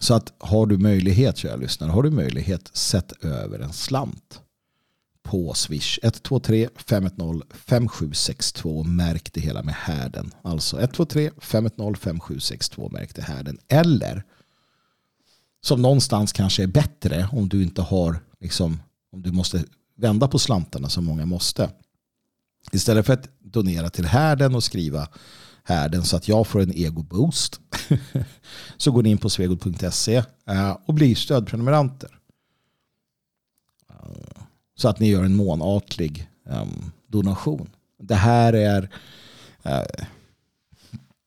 Så att har du möjlighet, kära lyssnare, har du möjlighet, sätt över en slant på Swish. 123 510 5762. Märk det hela med härden. Alltså 123 510 5762. Märk det härden. Eller som någonstans kanske är bättre om du inte har liksom, om du måste vända på slantarna som många måste. Istället för att donera till härden och skriva härden så att jag får en ego-boost så går ni in på svegod.se eh, och blir stödprenumeranter. Så att ni gör en månatlig um, donation. Det här är uh,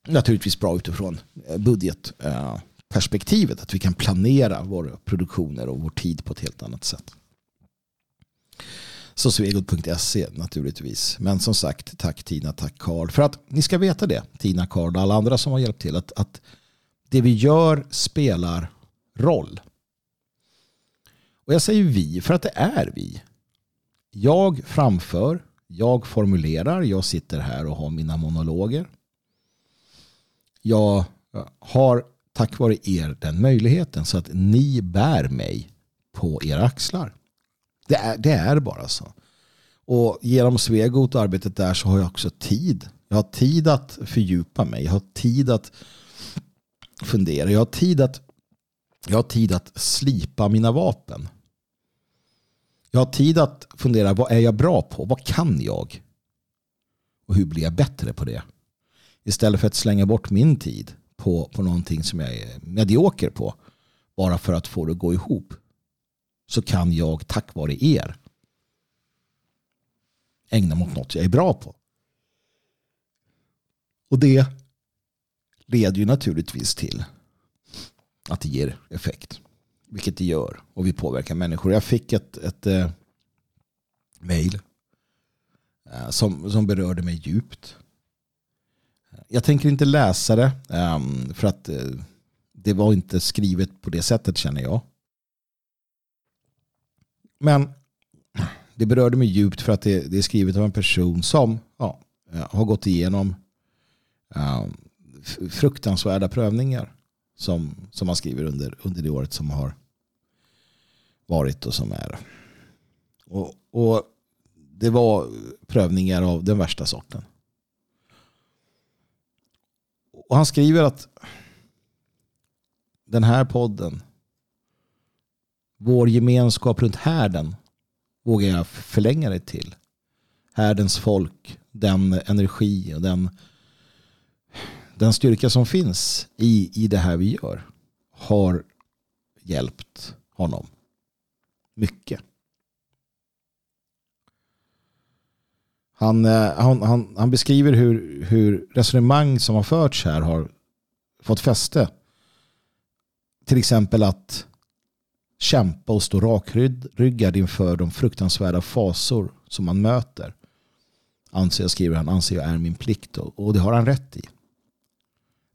naturligtvis bra utifrån eh, budgetperspektivet. Att vi kan planera våra produktioner och vår tid på ett helt annat sätt. Så svegot.se naturligtvis. Men som sagt, tack Tina, tack Karl. För att ni ska veta det, Tina, Karl och alla andra som har hjälpt till, att, att det vi gör spelar roll. Och jag säger vi för att det är vi. Jag framför, jag formulerar, jag sitter här och har mina monologer. Jag har tack vare er den möjligheten så att ni bär mig på era axlar. Det är, det är bara så. Och genom Svegot och arbetet där så har jag också tid. Jag har tid att fördjupa mig. Jag har tid att fundera. Jag har tid att, jag har tid att slipa mina vapen. Jag har tid att fundera, vad är jag bra på? Vad kan jag? Och hur blir jag bättre på det? Istället för att slänga bort min tid på, på någonting som jag är medioker på. Bara för att få det att gå ihop. Så kan jag tack vare er ägna mot något jag är bra på. Och det leder ju naturligtvis till att det ger effekt. Vilket det gör. Och vi påverkar människor. Jag fick ett, ett eh, mail eh, som, som berörde mig djupt. Jag tänker inte läsa det. Eh, för att eh, det var inte skrivet på det sättet känner jag. Men det berörde mig djupt för att det, det är skrivet av en person som ja, eh, har gått igenom ehm, fruktansvärda prövningar som, som man skriver under, under det året som har varit och som är. Och, och det var prövningar av den värsta sorten. Och han skriver att den här podden, vår gemenskap runt härden, vågar jag förlänga det till. Härdens folk, den energi och den, den styrka som finns i, i det här vi gör har hjälpt honom mycket. Han, eh, han, han, han beskriver hur, hur resonemang som har förts här har fått fäste. Till exempel att kämpa och stå rakryggad inför de fruktansvärda fasor som man möter. Anser jag, skriver han, anser jag är min plikt. Och det har han rätt i.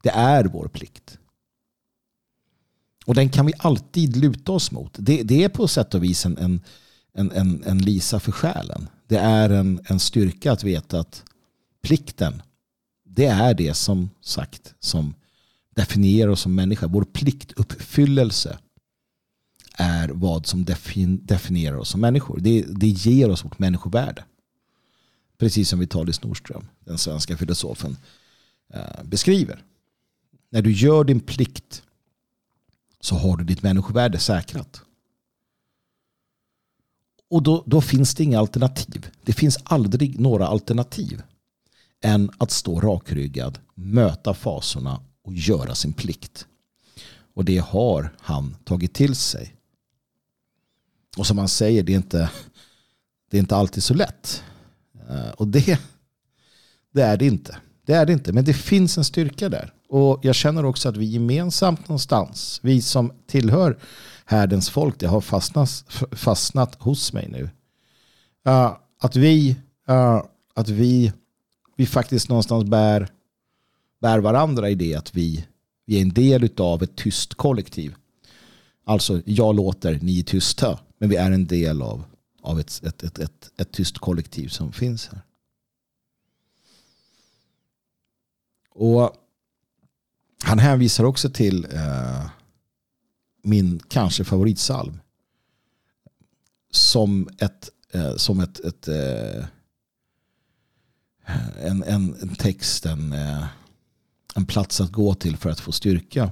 Det är vår plikt. Och den kan vi alltid luta oss mot. Det, det är på sätt och vis en, en, en, en, lisa för själen. Det är en, en styrka att veta att plikten, det är det som sagt som definierar oss som människa. Vår pliktuppfyllelse är vad som definierar oss som människor. Det, det ger oss vårt människovärde. Precis som Vitalis Nordström, den svenska filosofen, eh, beskriver. När du gör din plikt så har du ditt människovärde säkrat. Och då, då finns det inga alternativ. Det finns aldrig några alternativ än att stå rakryggad, möta fasorna och göra sin plikt. Och det har han tagit till sig. Och som han säger, det är inte, det är inte alltid så lätt. Eh, och det, det är det inte. Det är det inte, men det finns en styrka där. Och jag känner också att vi gemensamt någonstans, vi som tillhör härdens folk, det har fastnat, fastnat hos mig nu. Uh, att vi, uh, att vi, vi faktiskt någonstans bär, bär varandra i det att vi, vi är en del av ett tyst kollektiv. Alltså, jag låter, ni är tysta. Men vi är en del av, av ett, ett, ett, ett, ett tyst kollektiv som finns här. Och han hänvisar också till eh, min kanske favoritsalm. Som ett, eh, som ett, ett eh, en, en, en text, en, eh, en plats att gå till för att få styrka.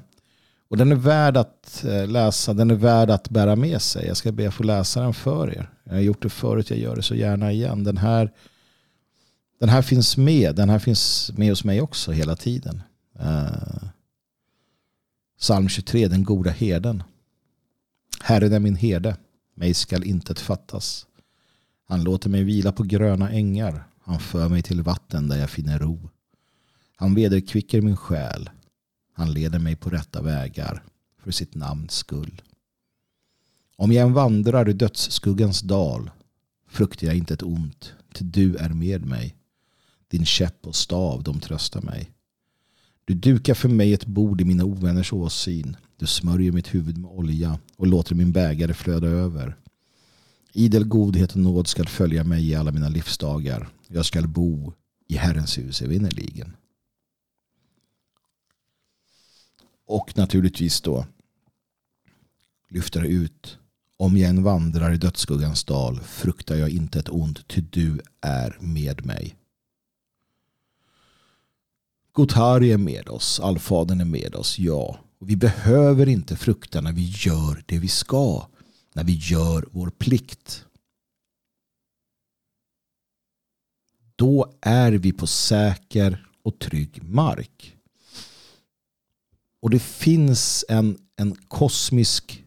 Och den är värd att eh, läsa, den är värd att bära med sig. Jag ska be att få läsa den för er. Jag har gjort det förut, jag gör det så gärna igen. Den här, den här finns med, den här finns med hos mig också hela tiden. Uh, Psalm 23, den goda herden. Herren är min herde, mig skall intet fattas. Han låter mig vila på gröna ängar. Han för mig till vatten där jag finner ro. Han vederkvicker min själ. Han leder mig på rätta vägar för sitt namns skull. Om jag än vandrar i dödsskuggans dal fruktar jag inte ett ont, till du är med mig. Din käpp och stav, de tröstar mig. Du dukar för mig ett bord i mina ovänners åsyn. Du smörjer mitt huvud med olja och låter min bägare flöda över. Idel godhet och nåd skall följa mig i alla mina livsdagar. Jag skall bo i Herrens hus evinnerligen. Och naturligtvis då lyfter ut om jag än vandrar i dödsskuggans dal fruktar jag inte ett ont ty du är med mig. Gotari är med oss, allfadern är med oss, ja. Och vi behöver inte frukta när vi gör det vi ska. När vi gör vår plikt. Då är vi på säker och trygg mark. Och det finns en, en kosmisk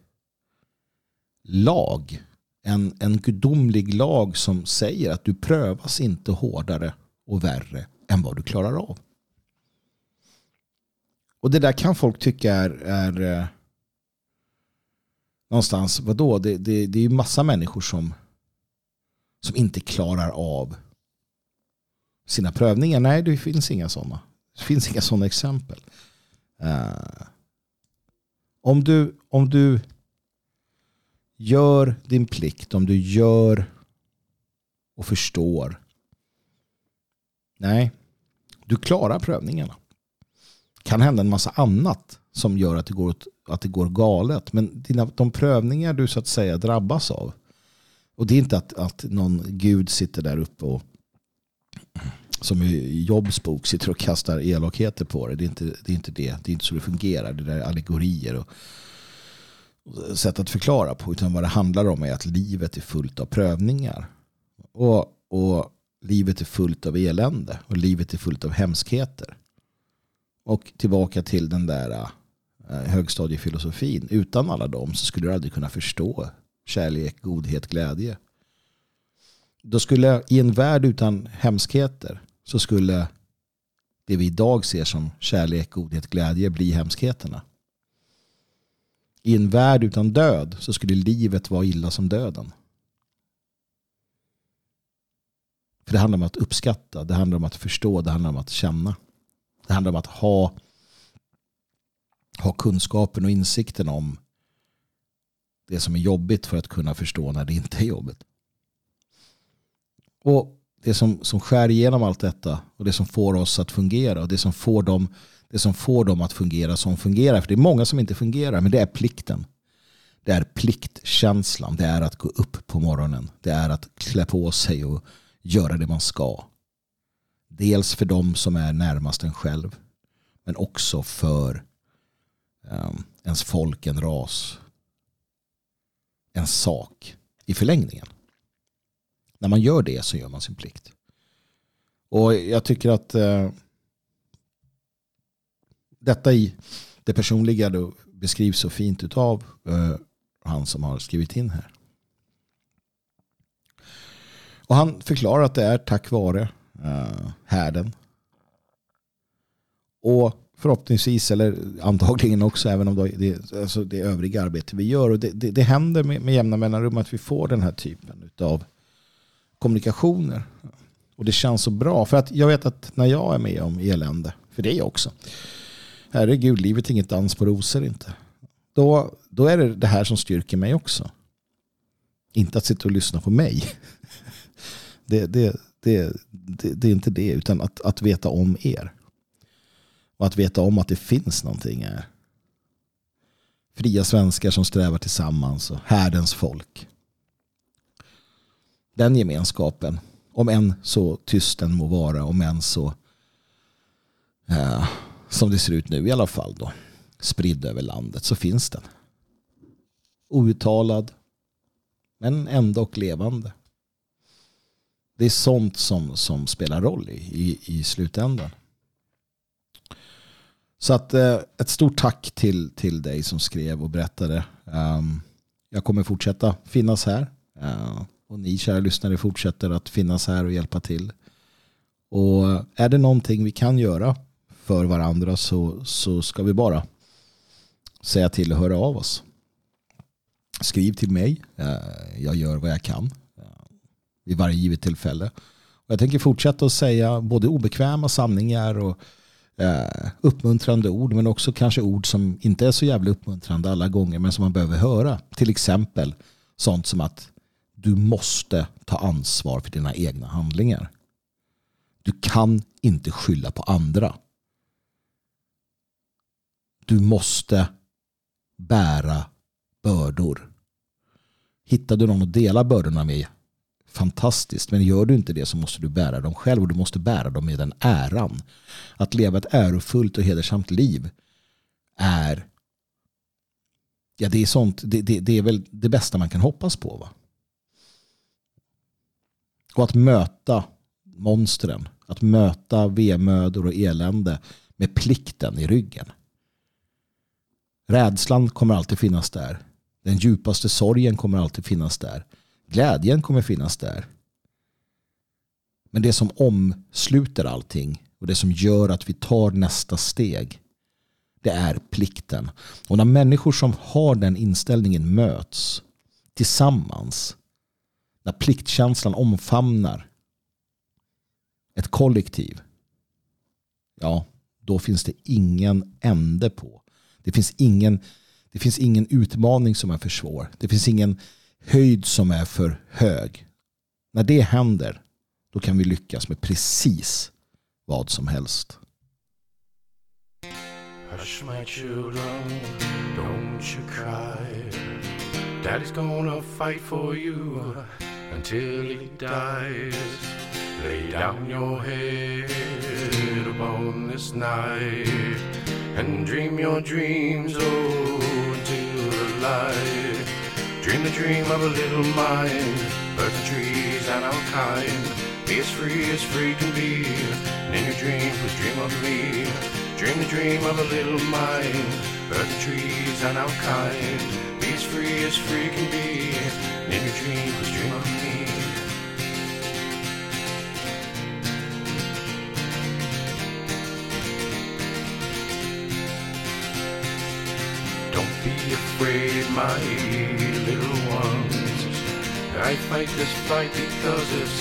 lag. En, en gudomlig lag som säger att du prövas inte hårdare och värre än vad du klarar av. Och det där kan folk tycka är, är eh, någonstans, vadå? Det, det, det är ju massa människor som, som inte klarar av sina prövningar. Nej, det finns inga sådana. Det finns inga sådana exempel. Uh, om, du, om du gör din plikt, om du gör och förstår. Nej, du klarar prövningarna kan hända en massa annat som gör att det går, att det går galet. Men dina, de prövningar du så att säga drabbas av. Och det är inte att, att någon gud sitter där uppe och, som i Jobs bok sitter och kastar elakheter på det. Det är inte det. Är inte det. det är inte så det fungerar. Det där är allegorier och, och sätt att förklara på. Utan vad det handlar om är att livet är fullt av prövningar. Och, och livet är fullt av elände. Och livet är fullt av hemskheter. Och tillbaka till den där eh, högstadiefilosofin. Utan alla dem så skulle du aldrig kunna förstå kärlek, godhet, glädje. Då skulle i en värld utan hemskheter så skulle det vi idag ser som kärlek, godhet, glädje bli hemskheterna. I en värld utan död så skulle livet vara illa som döden. För det handlar om att uppskatta, det handlar om att förstå, det handlar om att känna. Det handlar om att ha, ha kunskapen och insikten om det som är jobbigt för att kunna förstå när det inte är jobbigt. Och det som, som skär igenom allt detta och det som får oss att fungera och det som får dem, det som får dem att fungera som fungerar. För det är många som inte fungerar, men det är plikten. Det är pliktkänslan. Det är att gå upp på morgonen. Det är att klä på sig och göra det man ska. Dels för dem som är närmast en själv. Men också för um, ens folk, en ras. En sak i förlängningen. När man gör det så gör man sin plikt. Och jag tycker att eh, detta i det personliga då beskrivs så fint av eh, han som har skrivit in här. Och han förklarar att det är tack vare uh, härden. Och förhoppningsvis, eller antagligen också, även om det, alltså det övriga arbete vi gör. Och det, det, det händer med, med jämna mellanrum att vi får den här typen av kommunikationer. Och det känns så bra. För att jag vet att när jag är med om elände, för det är jag också. Herregud, livet är inget dans på rosor inte. Då, då är det det här som styrker mig också. Inte att sitta och lyssna på mig. Det, det, det, det, det är inte det, utan att, att veta om er. Och att veta om att det finns någonting här. Fria svenskar som strävar tillsammans och härdens folk den gemenskapen, om än så tyst den må vara, om än så eh, som det ser ut nu i alla fall då, spridd över landet, så finns den. Outtalad, men ändå levande. Det är sånt som, som spelar roll i, i, i slutändan. Så att eh, ett stort tack till, till dig som skrev och berättade. Um, jag kommer fortsätta finnas här. Uh, och ni kära lyssnare fortsätter att finnas här och hjälpa till. Och är det någonting vi kan göra för varandra så, så ska vi bara säga till och höra av oss. Skriv till mig. Eh, jag gör vad jag kan vid varje givet tillfälle. Och jag tänker fortsätta att säga både obekväma sanningar och eh, uppmuntrande ord men också kanske ord som inte är så jävla uppmuntrande alla gånger men som man behöver höra. Till exempel sånt som att du måste ta ansvar för dina egna handlingar. Du kan inte skylla på andra. Du måste bära bördor. Hittar du någon att dela bördorna med, fantastiskt. Men gör du inte det så måste du bära dem själv och du måste bära dem med den äran. Att leva ett ärofullt och hedersamt liv är ja, det är sånt, det, det, det är väl det bästa man kan hoppas på. Va? Och att möta monstren, att möta vemödor och elände med plikten i ryggen. Rädslan kommer alltid finnas där. Den djupaste sorgen kommer alltid finnas där. Glädjen kommer finnas där. Men det som omsluter allting och det som gör att vi tar nästa steg det är plikten. Och när människor som har den inställningen möts tillsammans när pliktkänslan omfamnar ett kollektiv. Ja, då finns det ingen ände på. Det finns ingen, det finns ingen utmaning som är för svår. Det finns ingen höjd som är för hög. När det händer, då kan vi lyckas med precis vad som helst. Hush my children, don't you cry. Daddy's gonna fight for you. until he dies. Lay down your head upon this night and dream your dreams oh until the light. Dream the dream of a little mind, birds and trees and our kind. Be as free as free can be. And in your dream please dream of me. Dream the dream of a little mind, birds and trees and our kind. Be as free as free can be. And in your dream please dream of me. Don't be afraid, my ones. I fight this fight because it's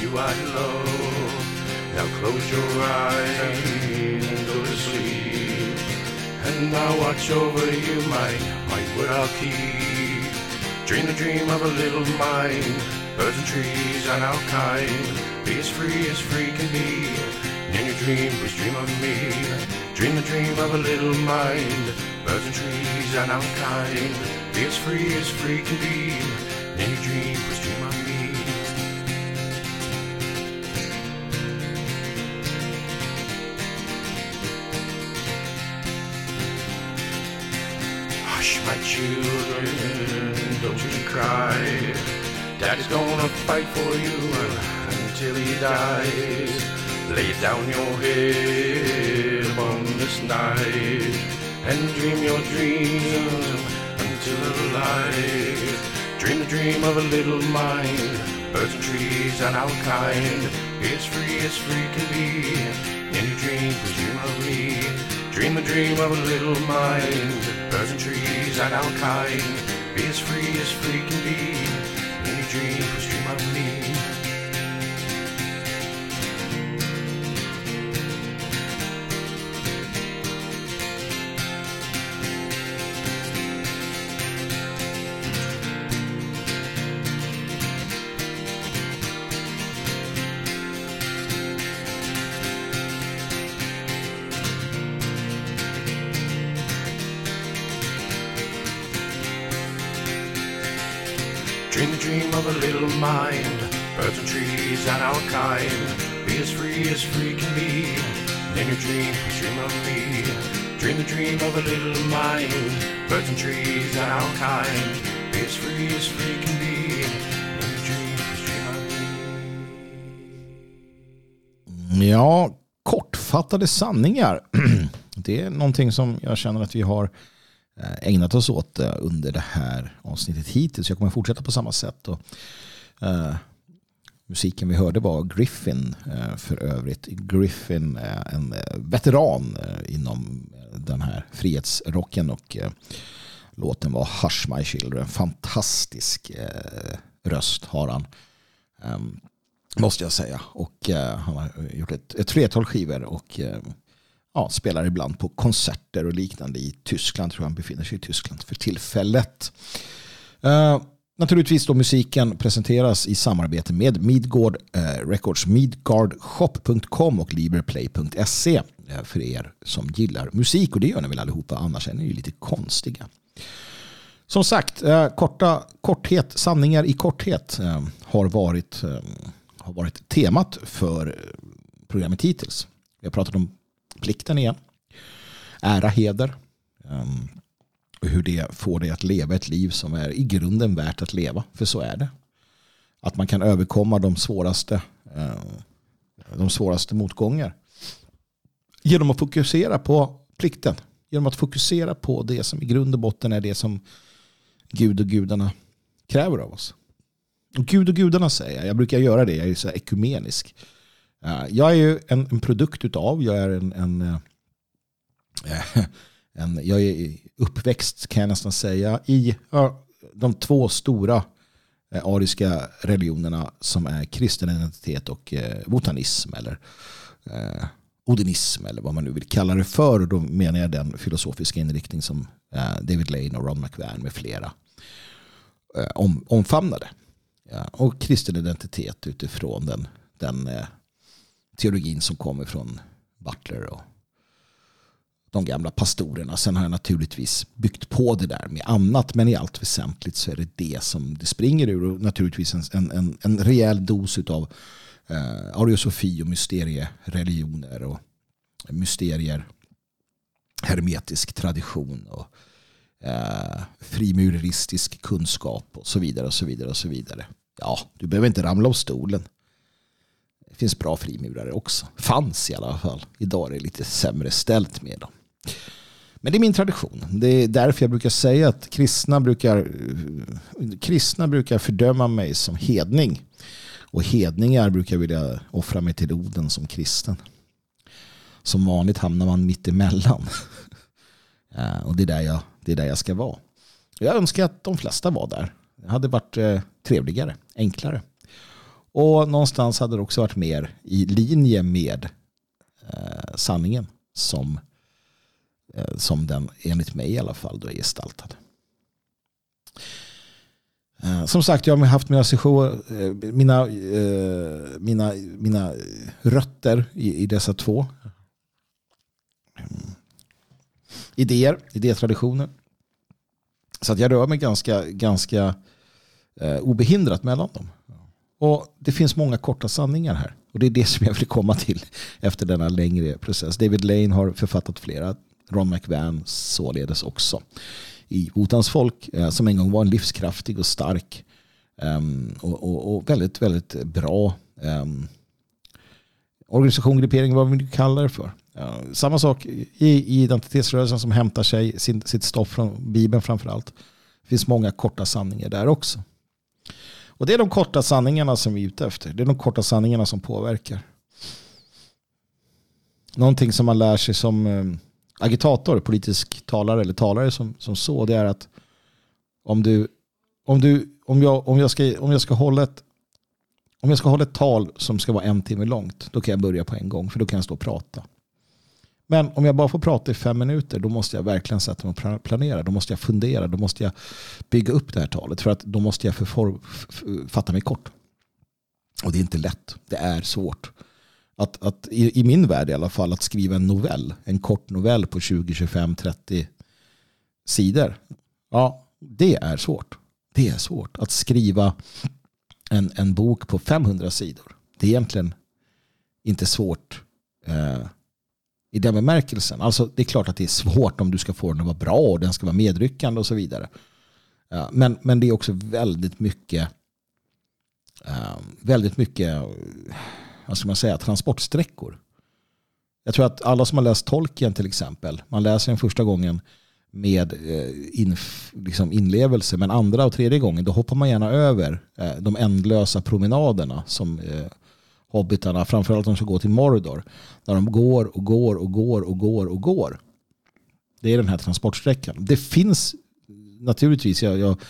you I love. Now close your eyes and go to sleep. And I'll watch over you, my, my word I'll keep. Dream the dream of a little mind, birds and trees and our kind. Be as free as free can be. And in your dream, please dream of me. Dream the dream of a little mind, birds and trees and our kind. Be as free as free can be. Your dream, please dream of me. Hush, my children, don't you cry. Daddy's gonna fight for you until he dies. Lay down your head upon this night and dream your dreams until the light. Dream the dream of a little mind, birds and trees and our kind. As free as free can be. Your dream, please dream of me. Dream the dream of a little mind, birds and trees and our kind. Be as free as free can be. Your dream, please dream of me. As free can be. Then in your dream, dream of me. Dream the dream of a little mind, birds and trees and our kind. Be as free as free can be. And in dream, dream of me. Ja, kortfattade sanningar. Det är någonting som jag känner att vi har eh, ägnat oss åt eh, under det här avsnittet hittills. Jag kommer fortsätta på samma sätt. Och, eh, musiken vi hörde var Griffin eh, för övrigt. Griffin är en eh, veteran eh, inom den här frihetsrocken och låten var Hush My Children. Fantastisk röst har han. Ehm, måste jag säga. Och han har gjort ett, ett flertal skivor och ja, spelar ibland på konserter och liknande i Tyskland. tror han befinner sig i Tyskland för tillfället. Naturligtvis då musiken presenteras i samarbete med Midgård eh, Records, midgardshop.com och liberplay.se eh, för er som gillar musik och det gör ni väl allihopa annars är ni ju lite konstiga. Som sagt, eh, korta, korthet, sanningar i korthet eh, har varit, eh, har varit temat för eh, programmet hittills. Vi har pratat om plikten igen. Ära, heder. Ehm, och hur det får dig att leva ett liv som är i grunden värt att leva. För så är det. Att man kan överkomma de svåraste, eh, de svåraste motgångar. Genom att fokusera på plikten. Genom att fokusera på det som i grund och botten är det som Gud och gudarna kräver av oss. Och Gud och gudarna säger jag. Jag brukar göra det. Jag är så här ekumenisk. Eh, jag är ju en, en produkt utav. Jag är en, en, eh, en, jag är uppväxt kan jag nästan säga i de två stora eh, ariska religionerna som är kristen identitet och eh, botanism eller eh, odinism eller vad man nu vill kalla det för. Och då menar jag den filosofiska inriktning som David Lane och Ron McVan med flera om, omfamnade. Och kristen identitet utifrån den, den teologin som kommer från Butler och de gamla pastorerna. Sen har jag naturligtvis byggt på det där med annat men i allt väsentligt så är det det som det springer ur och naturligtvis en, en, en rejäl dos av eh, ariosofi och mysteriereligioner och mysterier, hermetisk tradition och eh, frimureristisk kunskap och så vidare och så vidare och så vidare. Ja, du behöver inte ramla av stolen. Det finns bra frimurare också. Fanns i alla fall. Idag är det lite sämre ställt med dem. Men det är min tradition. Det är därför jag brukar säga att kristna brukar, kristna brukar fördöma mig som hedning. Och hedningar brukar vilja offra mig till Oden som kristen. Som vanligt hamnar man mitt emellan. och det är, där jag, det är där jag ska vara. Jag önskar att de flesta var där. Det hade varit eh, trevligare, enklare. Och någonstans hade det också varit mer i linje med eh, sanningen som, Eh, som den enligt mig i alla fall då är gestaltad. Eh, som sagt, jag har haft mina, sessioner, eh, mina, mina, mina rötter i, i dessa två mm. idéer, idétraditioner. Så att jag rör mig ganska, ganska obehindrat mellan dem. Och Det finns många korta sanningar här. Och Det är det som jag vill komma till efter denna längre process. David Lane har författat flera. Ron McVan således också. I Wotans folk eh, som en gång var en livskraftig och stark ehm, och, och, och, väldigt, väldigt bra um, organisation, gruppering, vad vi nu kallar det för. Uh, samma sak i, i identitetsrörelsen som hämtar sig sin, sitt stoff från Bibeln framför allt. Det finns många korta sanningar där också. Och det är de korta sanningarna som vi är ute efter. Det är de korta sanningarna som påverkar. Någonting som man lär sig som ehm, agitator, politisk talare eller talare som, som så, det är att om du, om du, om jag, om jag ska, om jag ska hålla ett om jag ska hålla ett tal som ska vara en timme långt, då kan jag börja på en gång, för då kan jag stå och prata. Men om jag bara får prata i fem minuter då måste jag verkligen sätta mig och planera. Då måste jag fundera. Då måste jag bygga upp det här talet. För att då måste jag fatta mig kort. Och det är inte lätt. Det är svårt. Att, att i, i, min värld i alla fall att skriva en novell. En kort novell på 20, 25, 30 sidor. Ja, det är svårt. Det är svårt. Att skriva en, en bok på 500 sidor. Det är egentligen inte svårt. Eh, i den bemärkelsen. Alltså det är klart att det är svårt om du ska få den att vara bra och den ska vara medryckande och så vidare. Men, men det är också väldigt mycket eh, väldigt mycket vad ska man säga, transportsträckor. Jag tror att alla som har läst Tolkien till exempel, man läser den första gången med eh, in, liksom inlevelse, men andra och tredje gången då hoppar man gärna över eh, de ändlösa promenaderna som eh, hobbitarna, framförallt de som går till Mordor. Där de går och går och går och går och går. Det är den här transportsträckan. Det finns naturligtvis, jag, jag,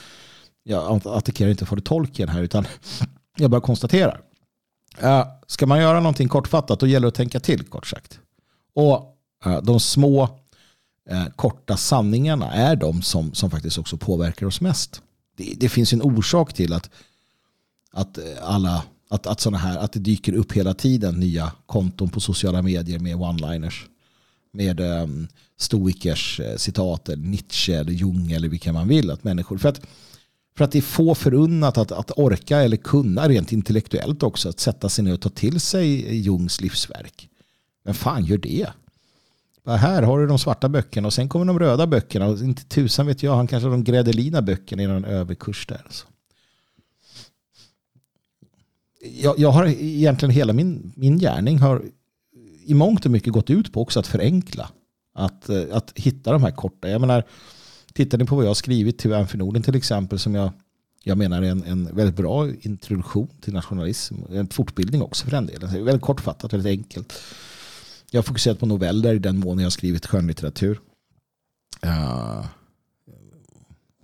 jag attackerar inte för tolken här utan jag bara konstaterar. Eh, ska man göra någonting kortfattat då gäller det att tänka till kort sagt. Och eh, de små eh, korta sanningarna är de som, som faktiskt också påverkar oss mest. Det, det finns en orsak till att, att alla att, att, såna här, att det dyker upp hela tiden nya konton på sociala medier med one-liners. Med um, stoikers uh, citat, eller Nietzsche eller Jung eller vilka man vill. Att människor, för, att, för att det är få förunnat att, att orka eller kunna rent intellektuellt också att sätta sig ner och ta till sig Jungs livsverk. Men fan gör det? Bara här har du de svarta böckerna och sen kommer de röda böckerna. Och inte tusan vet jag, han kanske har de grädelina böckerna i någon överkurs där. Alltså jag, jag, har egentligen hela min, min gärning har i mångt och mycket gått ut på också att förenkla. Att, eh, att hitta de här korta. Jag menar, tittar ni på vad jag har skrivit till Vän för Norden till exempel som jag, jag menar är en, en väldigt bra introduktion till nationalism. En fortbildning också för den delen. Väldigt kortfattat, väldigt enkelt. Jag har fokuserat på noveller i den mån jag har skrivit skönlitteratur. Uh,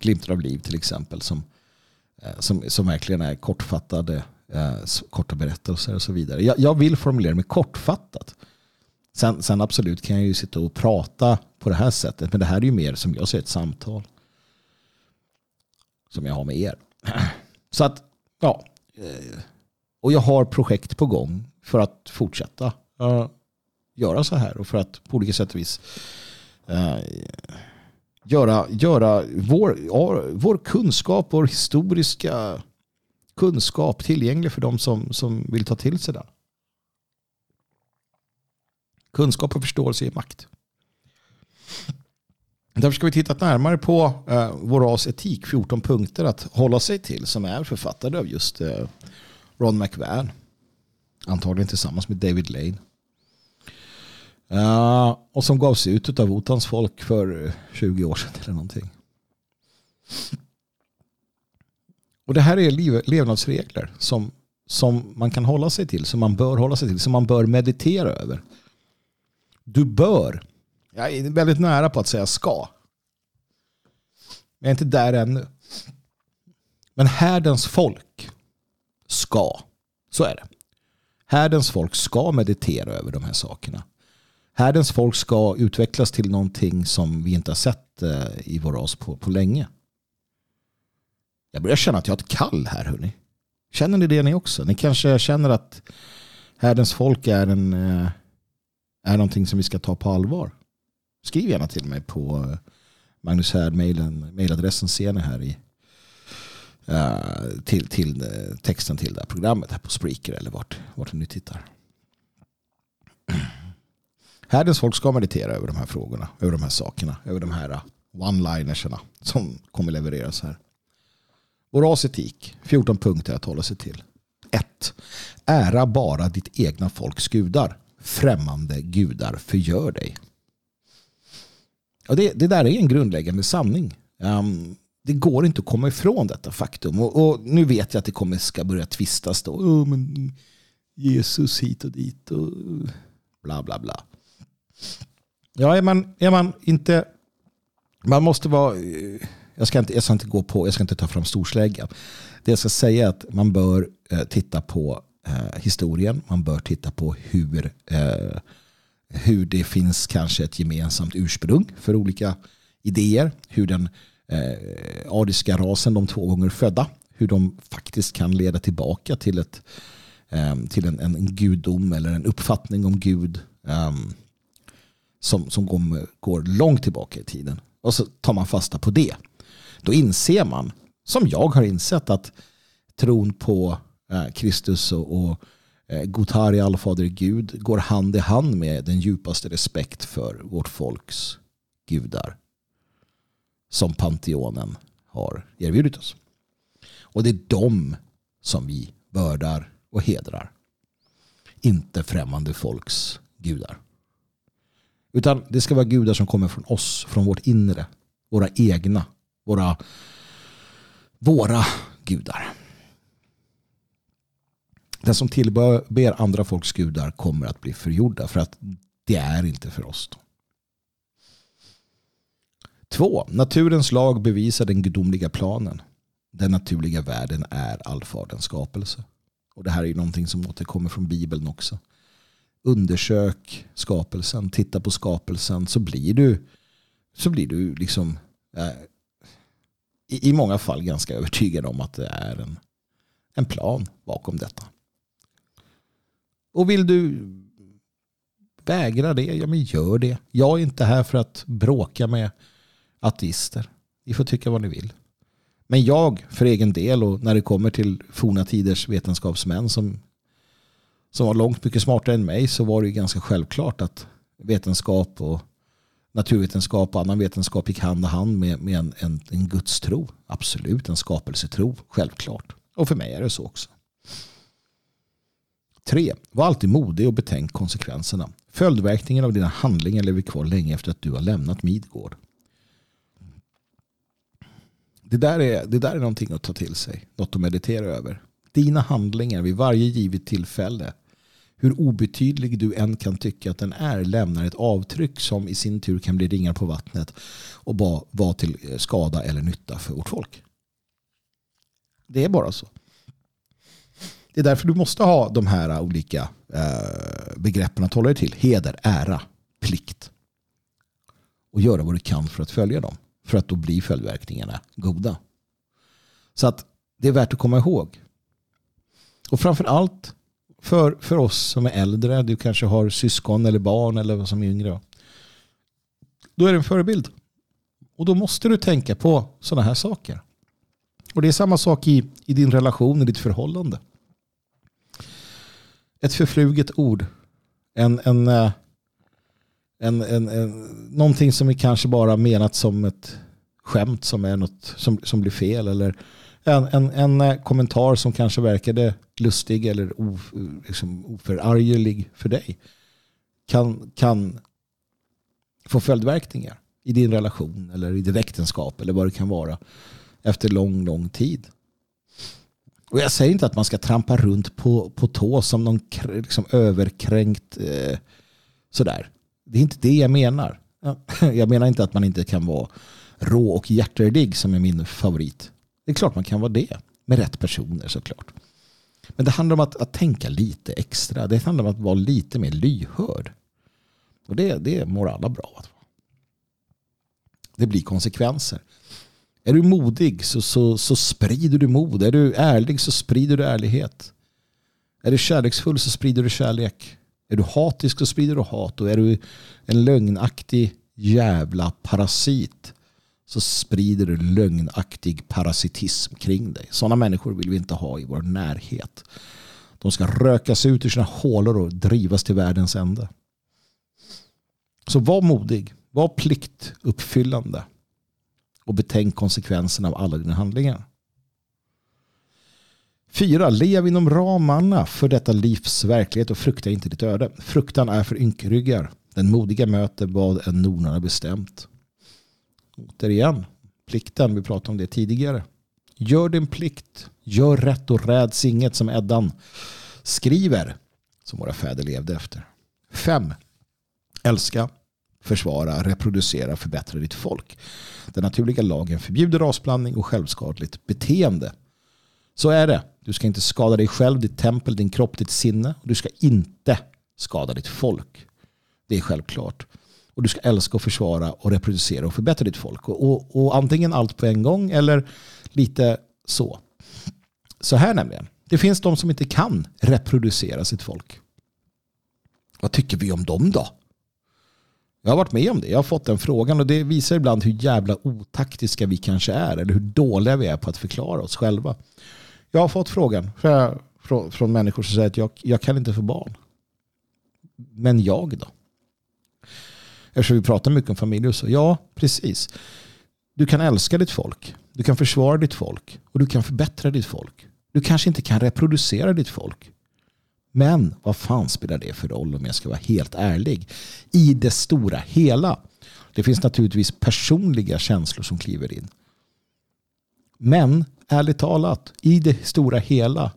Glimtar av liv till exempel som, eh, som, som verkligen är kortfattade uh, korta berättelser och så vidare. Jag, jag, vill formulera mig kortfattat. Sen, sen, absolut kan jag ju sitta och prata på det här sättet. Men det här är ju mer som jag ser ett samtal. Som jag har med er. Så att, ja. Eh, och jag har projekt på gång för att fortsätta uh, göra så här. Och för att på olika sätt och vis uh, göra, göra vår, vår kunskap, vår historiska kunskap tillgänglig för de som, som vill ta till sig den. Kunskap och förståelse är makt. Därför ska vi titta närmare på eh, vår ras etik, 14 punkter att hålla sig till som är författade av just eh, Ron McVan. Antagligen tillsammans med David Lane. Uh, och som gavs ut av Otans folk för eh, 20 år sedan eller någonting. Och det här är liv, levnadsregler som, som man kan hålla sig till, som man bör hålla sig till, som man bör meditera över. Du bör. Jag är väldigt nära på att säga ska. Jag är inte där ännu. Men härdens folk ska. Så är det. Härdens folk ska meditera över de här sakerna. Härdens folk ska utvecklas till någonting som vi inte har sett eh, i vår ras på, på länge. Jag börjar känna att jag har ett kall här hörni. Känner ni det ni också? Ni kanske känner att härdens folk är, en, eh, är någonting som vi ska ta på allvar. Skriv gärna till mig på eh, Magnus Härd mejladressen ser ni här i eh, till, till eh, texten till det här programmet här på Spreaker eller vart, vart ni tittar. Härdens folk ska meditera över de här frågorna, över de här sakerna, över de här one-linerserna som kommer levereras här. Vår rasetik, 14 punkter att hålla sig till. 1. Ära bara ditt egna folks gudar. Främmande gudar förgör dig. Och det, det där är en grundläggande sanning. Um, det går inte att komma ifrån detta faktum. Och, och, nu vet jag att det kommer ska börja tvistas då. Oh, men Jesus hit och dit och bla bla bla. Ja, är man, är man inte... Man måste vara... Eh, jag ska, inte, jag ska inte gå på, jag ska inte ta fram storsläggan. Det jag ska säga är att man bör eh, titta på eh, historien. Man bör titta på hur, eh, hur det finns kanske ett gemensamt ursprung för olika idéer. Hur den eh, ariska rasen, de två gånger födda, hur de faktiskt kan leda tillbaka till, ett, eh, till en, en gudom eller en uppfattning om Gud. Eh, som, som går, går långt tillbaka i tiden. Och så tar man fasta på det. Då inser man, som jag har insett, att tron på Eh, Kristus och, och eh, Gotari, allfader Gud, går hand i hand med den djupaste respekt för vårt folks gudar. Som Panteonen har erbjudit oss. Och det är dem som vi bördar och hedrar. Inte främmande folks gudar. Utan det ska vara gudar som kommer från oss, från vårt inre. Våra egna, våra, våra gudar. Den som tillber andra folks gudar kommer att bli förgjorda för att det är inte för oss. Två, naturens lag bevisar den gudomliga planen. Den naturliga världen är allfaderns skapelse. Och det här är ju någonting som återkommer från Bibeln också undersök skapelsen, titta på skapelsen så blir du så blir du liksom eh, i, i många fall ganska övertygad om att det är en, en plan bakom detta. Och vill du vägra det, ja men gör det. Jag är inte här för att bråka med ateister. Ni får tycka vad ni vill. Men jag för egen del och när det kommer till forna tiders vetenskapsmän som som var långt mycket smartare än mig så var det ganska självklart att vetenskap och naturvetenskap och annan vetenskap gick hand i hand med, med en, en, en gudstro. Absolut, en skapelsetro, självklart. Och för mig är det så också. 3. var alltid modig och betänk konsekvenserna. Följdverkningen av dina handlingar lever kvar länge efter att du har lämnat Midgård. Det där, är, det där är någonting att ta till sig. Något att meditera över dina handlingar vid varje givet tillfälle, hur obetydlig du än kan tycka att den är, lämnar ett avtryck som i sin tur kan bli ringar på vattnet och vara till skada eller nytta för vårt folk. Det är bara så. Det är därför du måste ha de här äh, olika äh, begreppen att hålla dig till. Heder, ära, plikt. Och göra vad du kan för att följa dem. För att då blir följdverkningarna goda. Så att det är värt att komma ihåg. Och framför allt för, för oss som är äldre, du kanske har syskon eller barn eller vad som är yngre. Då är det en förebild. Och då måste du tänka på sådana här saker. Och det är samma sak i, i din relation, i ditt förhållande. Ett förfluget ord. En, en, eh, en, en, en, någonting som är kanske bara menat som ett skämt som, är något, som, som blir fel. Eller en, en, en eh, kommentar som kanske verkade lustig eller o, liksom oförargelig för dig. Kan, kan få följdverkningar i din relation eller i ditt äktenskap eller vad det kan vara efter lång, lång tid. Och jag säger inte att man ska trampa runt på, på tå som någon liksom, överkränkt eh, sådär. Det är inte det jag menar. Jag menar inte att man inte kan vara rå och hjärterlig som är min favorit. Det är klart man kan vara det. Med rätt personer såklart. Men det handlar om att, att tänka lite extra. Det handlar om att vara lite mer lyhörd. Och det, det mår alla bra av. Det blir konsekvenser. Är du modig så, så, så sprider du mod. Är du ärlig så sprider du ärlighet. Är du kärleksfull så sprider du kärlek. Är du hatisk så sprider du hat. Och är du en lögnaktig jävla parasit så sprider du lögnaktig parasitism kring dig. Sådana människor vill vi inte ha i vår närhet. De ska rökas ut ur sina hålor och drivas till världens ände. Så var modig. Var pliktuppfyllande. Och betänk konsekvenserna av alla dina handlingar. 4. lev inom ramarna för detta livs verklighet och frukta inte ditt öde. Fruktan är för ynkryggar. Den modiga möter vad en nonan har bestämt. Återigen, plikten, vi pratade om det tidigare. Gör din plikt. Gör rätt och räds inget som Eddan skriver. Som våra fäder levde efter. 5. älska, försvara, reproducera, förbättra ditt folk. Den naturliga lagen förbjuder rasblandning och självskadligt beteende. Så är det. Du ska inte skada dig själv, ditt tempel, din kropp, ditt sinne. Du ska inte skada ditt folk. Det är självklart. Och du ska älska och försvara och reproducera och förbättra ditt folk. Och, och, och antingen allt på en gång eller lite så. Så här nämligen. Det finns de som inte kan reproducera sitt folk. Vad tycker vi om dem då? Jag har varit med om det. Jag har fått den frågan och det visar ibland hur jävla otaktiska vi kanske är eller hur dåliga vi är på att förklara oss själva. Jag har fått frågan från, från människor som säger att jag, jag kan inte få barn. Men jag då? Eftersom vi pratar mycket om familj och så. Ja, precis. Du kan älska ditt folk. Du kan försvara ditt folk. Och du kan förbättra ditt folk. Du kanske inte kan reproducera ditt folk. Men vad fan spelar det för roll om jag ska vara helt ärlig? I det stora hela. Det finns naturligtvis personliga känslor som kliver in. Men ärligt talat, i det stora hela.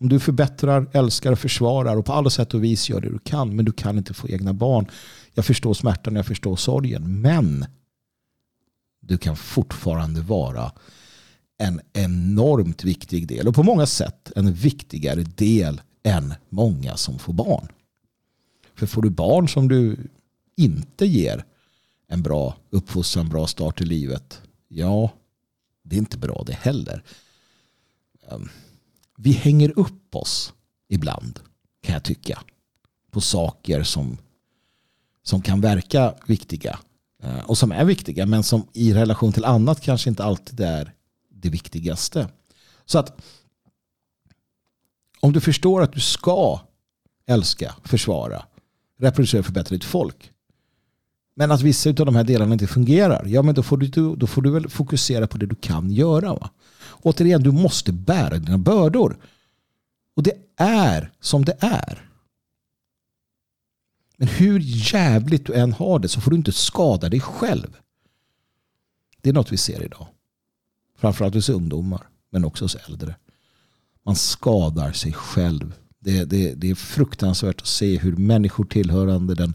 Om du förbättrar, älskar och försvarar och på alla sätt och vis gör det du kan. Men du kan inte få egna barn. Jag förstår smärtan, jag förstår sorgen. Men du kan fortfarande vara en enormt viktig del och på många sätt en viktigare del än många som får barn. För får du barn som du inte ger en bra uppfostran, en bra start i livet, ja, det är inte bra det heller. Ehm, vi hänger upp oss ibland, kan jag tycka, på saker som, som kan verka viktiga eh, och som är viktiga men som i relation till annat kanske inte alltid är det viktigaste. Så att om du förstår att du ska älska, försvara, reproducera och förbättra ditt folk. Men att vissa av de här delarna inte fungerar. Ja, men då får du, då får du väl fokusera på det du kan göra. Va? Återigen, du måste bära dina bördor. Och det är som det är. Men hur jävligt du än har det så får du inte skada dig själv. Det är något vi ser idag. Framförallt hos ungdomar, men också hos äldre man skadar sig själv. Det, det, det är fruktansvärt att se hur människor tillhörande den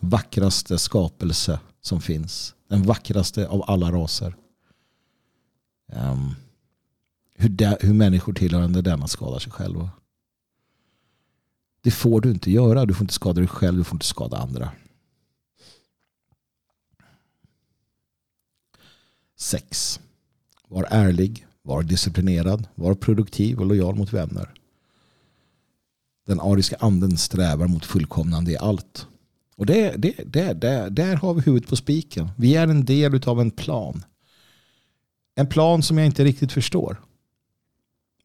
vackraste skapelse som finns. Den vackraste av alla raser. Um, hur, de, hur människor tillhörande denna skadar sig själva. Det får du inte göra. Du får inte skada dig själv, du får inte skada andra. Sex. Var ärlig. Var disciplinerad, var produktiv och lojal mot vänner. Den ariska anden strävar mot fullkomnande i allt. Och det, det, det, det, där har vi huvudet på spiken. Vi är en del av en plan. En plan som jag inte riktigt förstår.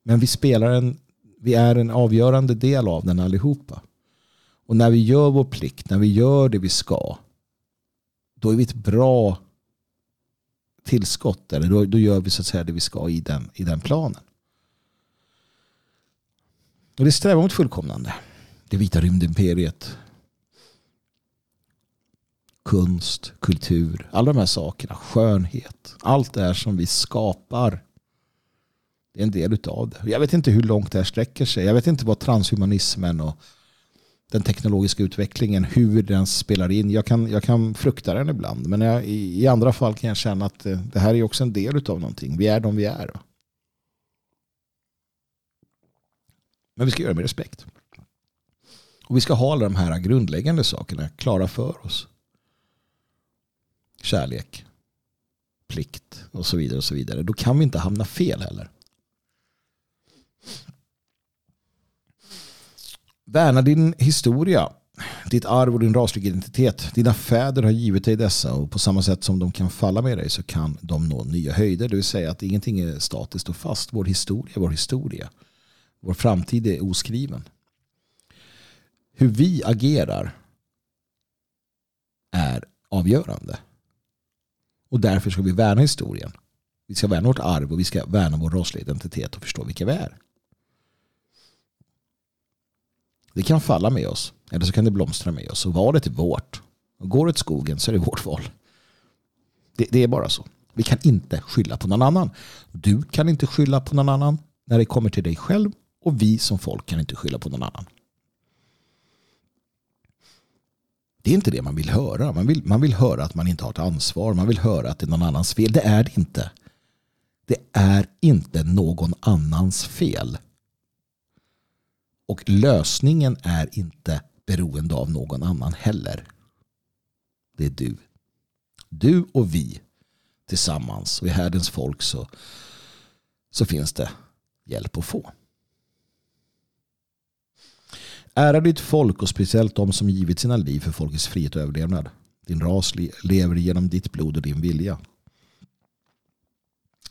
Men vi spelar en, vi är en avgörande del av den allihopa. Och när vi gör vår plikt, när vi gör det vi ska, då är vi ett bra tillskott. Eller då, då gör vi så att säga det vi ska i den, i den planen. Och det strävar mot fullkomnande. Det vita rymdimperiet. Kunst, kultur, alla de här sakerna. Skönhet. Allt det här som vi skapar. Det är en del av det. Jag vet inte hur långt det här sträcker sig. Jag vet inte vad transhumanismen och den teknologiska utvecklingen, hur den spelar in. Jag kan, jag kan frukta den ibland. Men jag, i, i, andra fall kan jag känna att det, det här är också en del av någonting. Vi är de vi är. Men vi ska göra det med respekt. Och vi ska ha alla de här grundläggande sakerna klara för oss. Kärlek, plikt och så vidare. och så vidare. Då kan vi inte hamna fel heller. Värna din historia, ditt arv och din rasliga identitet. Dina fäder har givit dig dessa och på samma sätt som de kan falla med dig så kan de nå nya höjder. Det vill säga att ingenting är statiskt och fast. Vår historia är vår historia. Vår framtid är oskriven. Hur vi agerar är avgörande. Och därför ska vi värna historien. Vi ska värna vårt arv och vi ska värna vår rasliga identitet och förstå vilka vi är. Det kan falla med oss. Eller så kan det blomstra med oss. Och valet är vårt. Och går det åt skogen så är det vårt val. Det, det, är bara så. Vi kan inte skylla på någon annan. Du kan inte skylla på någon annan när det kommer till dig själv. Och vi som folk kan inte skylla på någon annan. Det är inte det man vill höra. Man vill, man vill höra att man inte har ett ansvar. Man vill höra att det är någon annans fel. Det är det inte. Det är inte någon annans fel. Och lösningen är inte beroende av någon annan heller. Det är du. Du och vi tillsammans och i härdens folk så, så finns det hjälp att få. Ära ditt folk och speciellt de som givit sina liv för folkets frihet och överlevnad. Din ras lever genom ditt blod och din vilja.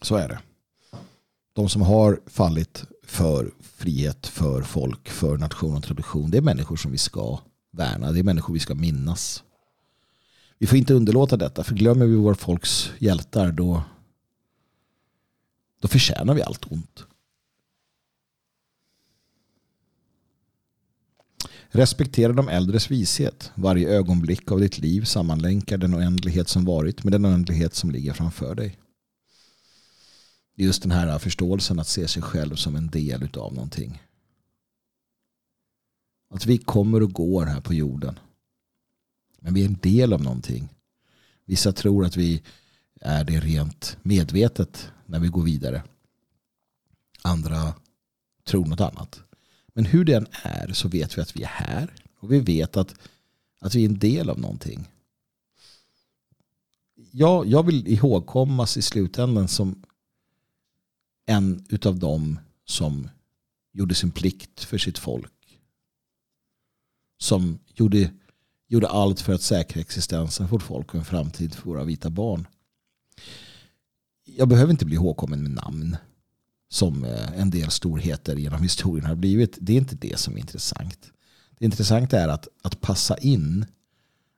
Så är det. De som har fallit för frihet, för folk, för nation och tradition. Det är människor som vi ska värna. Det är människor vi ska minnas. Vi får inte underlåta detta. För glömmer vi vår folks hjältar då, då förtjänar vi allt ont. Respektera de äldres vishet. Varje ögonblick av ditt liv sammanlänkar den oändlighet som varit med den oändlighet som ligger framför dig. Just den här förståelsen att se sig själv som en del av någonting. Att vi kommer och går här på jorden. Men vi är en del av någonting. Vissa tror att vi är det rent medvetet när vi går vidare. Andra tror något annat. Men hur den är så vet vi att vi är här. Och vi vet att, att vi är en del av någonting. Jag, jag vill ihågkommas i slutändan som en utav dem som gjorde sin plikt för sitt folk. Som gjorde, gjorde allt för att säkra existensen för vårt folk och en framtid för våra vita barn. Jag behöver inte bli ihågkommen med namn som eh, en del storheter genom historien har blivit. Det är inte det som är intressant. Det intressanta är att, att passa in,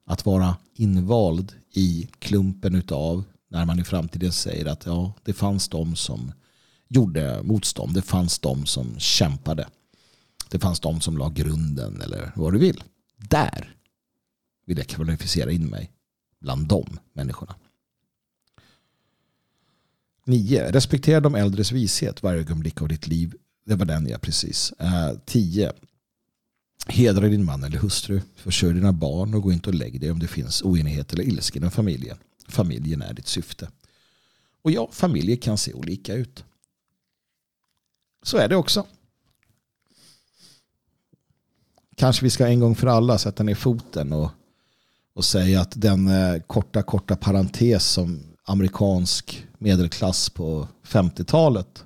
att vara invald i klumpen utav när man i framtiden säger att ja, det fanns de som gjorde motstånd. Det fanns de som kämpade. Det fanns de som la grunden eller vad du vill. Där vill jag kvalificera in mig bland de människorna. 9. Respektera de äldres vishet varje ögonblick av ditt liv. Det var den jag precis. Eh, 10. Hedra din man eller hustru. Försörj dina barn och gå inte och lägg dig om det finns oenighet eller ilska inom familjen. Familjen är ditt syfte. Och ja, familjer kan se olika ut. Så är det också. Kanske vi ska en gång för alla sätta ner foten och, och säga att den eh, korta, korta parentes som amerikansk medelklass på 50-talet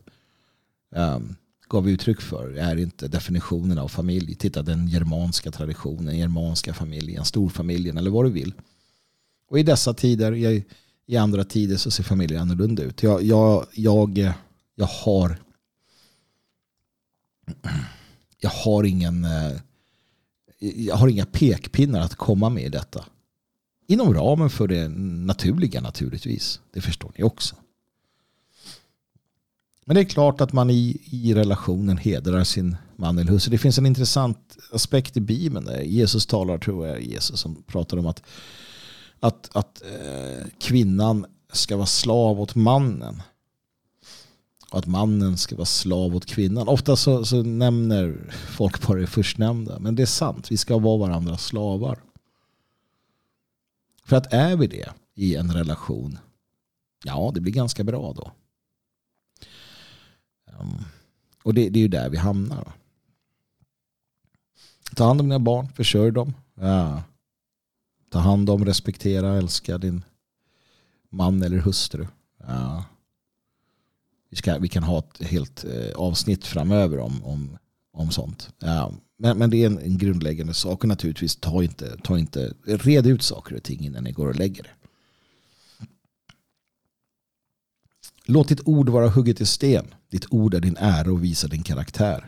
um, ehm, gav uttryck för är inte definitionen av familj. Titta den germanska traditionen, germanska familjen, storfamiljen eller vad du vill. Och i dessa tider, i, I andra tider så ser familjer annorlunda ut. Jag, jag, jag, jag har jag har ingen eh, jag har inga pekpinnar att komma med i detta. Inom ramen för det naturliga naturligtvis. Det förstår ni också. Men det är klart att man i, i relationen hedrar sin man eller hustru. Det finns en intressant aspekt i Bibeln där Jesus talar, tror jag, Jesus som pratar om att, att, att eh, kvinnan ska vara slav åt mannen. Och att mannen ska vara slav åt kvinnan. Ofta så, så nämner folk bara det förstnämnda. Men det är sant, vi ska vara varandras slavar. För att är vi det i en relation, ja det blir ganska bra då. Ehm, och det, det, är ju där vi hamnar. Ta hand om dina barn, försörj dem. Ja. Ta hand om, respektera, älska din man eller hustru. Ja. Vi, ska, vi kan ha ett helt eh, avsnitt framöver om, om, om sånt. Ja. Men, men det är en, en grundläggande sak och naturligtvis ta inte, ta inte, red ut saker och ting innan ni går och lägger det. Låt ditt ord vara hugget i sten. Ditt ord är din ära och visar din karaktär.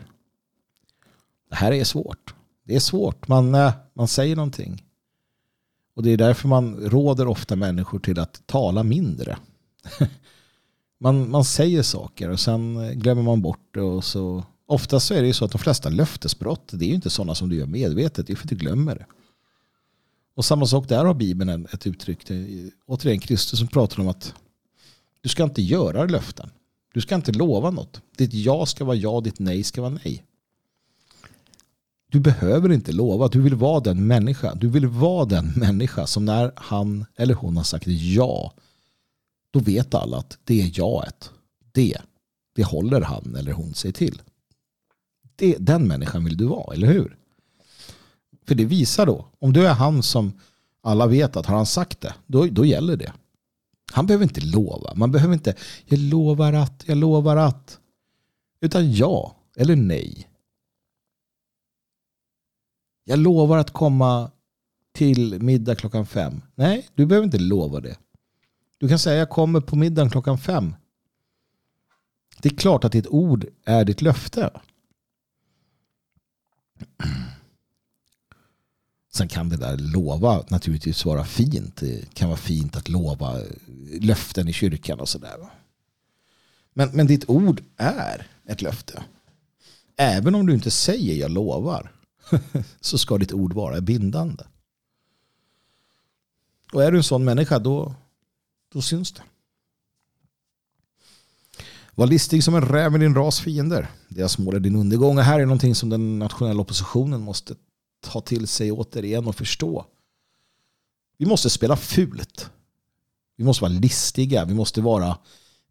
Det här är svårt. Det är svårt. Man, eh, man säger någonting. Och det är därför man råder ofta människor till att tala mindre. Man, man säger saker och sen eh, glömmer man bort det. Och så, oftast så är det ju så att de flesta löftesbrott, det är ju inte sådana som du gör medvetet, det är för att du glömmer det. Och samma sak där har Bibeln ett uttryck. Återigen Kristus som pratar om att du ska inte göra löften. Du ska inte lova något. Ditt ja ska vara ja, ditt nej ska vara nej. Du behöver inte lova. Du vill vara den människa. Du vill vara den människa som när han eller hon har sagt ja då vet alla att det är jaet. Det, det håller han eller hon sig till. Det, den människan vill du vara, eller hur? För det visar då, om du är han som alla vet att har han sagt det, då, då gäller det. Han behöver inte lova. Man behöver inte, jag lovar att, jag lovar att. Utan ja eller nej. Jag lovar att komma till middag klockan fem. Nej, du behöver inte lova det. Du kan säga jag kommer på middagen klockan fem. Det är klart att ditt ord är ditt löfte. Sen kan det där lova naturligtvis vara fint. Det kan vara fint att lova löften i kyrkan och sådär. Men, men ditt ord är ett löfte. Även om du inte säger jag lovar så ska ditt ord vara bindande. Och är du en sån människa då, då syns det. Var listig som en räv med din ras fiender. Deras mål är din undergång. Och här är någonting som den nationella oppositionen måste ta till sig återigen och förstå. Vi måste spela fult. Vi måste vara listiga. Vi måste vara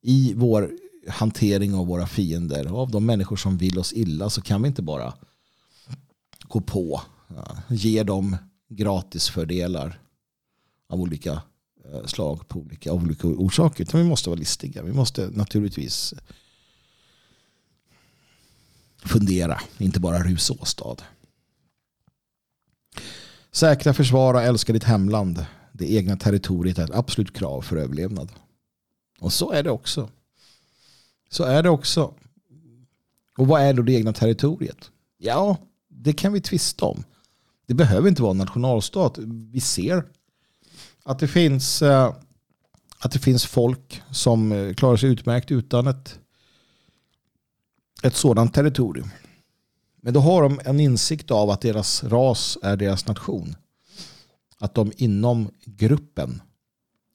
i vår hantering av våra fiender. Av de människor som vill oss illa så kan vi inte bara gå på. Ge dem gratisfördelar av olika Eh, slag på olika, av olika orsaker. Utan vi måste vara listiga. Vi måste naturligtvis fundera, inte bara rusa åstad. Säkra, försvara, älska ditt hemland. Det egna territoriet är ett absolut krav för överlevnad. Och så är det också. Så är det också. Och vad är då det egna territoriet? Ja, det kan vi tvista om. Det behöver inte vara en nationalstat. Vi ser att det finns, eh, att det finns folk som eh, klarar sig utmärkt utan ett, ett sådant territorium. Men då har de en insikt av att deras ras är deras nation. Att de inom gruppen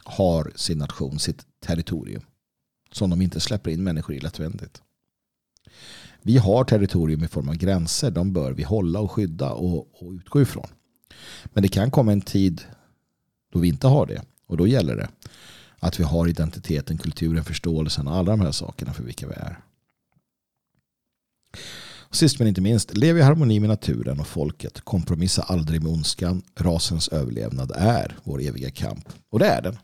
har sin nation, sitt territorium. Som de inte släpper in människor i lättvändigt. Vi har territorium i form av gränser. De bör vi hålla och skydda och, och utgå ifrån. Men det kan komma en tid då vi inte har det. Och då gäller det att vi har identiteten, kulturen, förståelsen och alla de här sakerna för vilka vi är. Och sist men inte minst, lev i harmoni med naturen och folket. Kompromissa aldrig med ondskan. Rasens överlevnad är vår eviga kamp. Och det är den.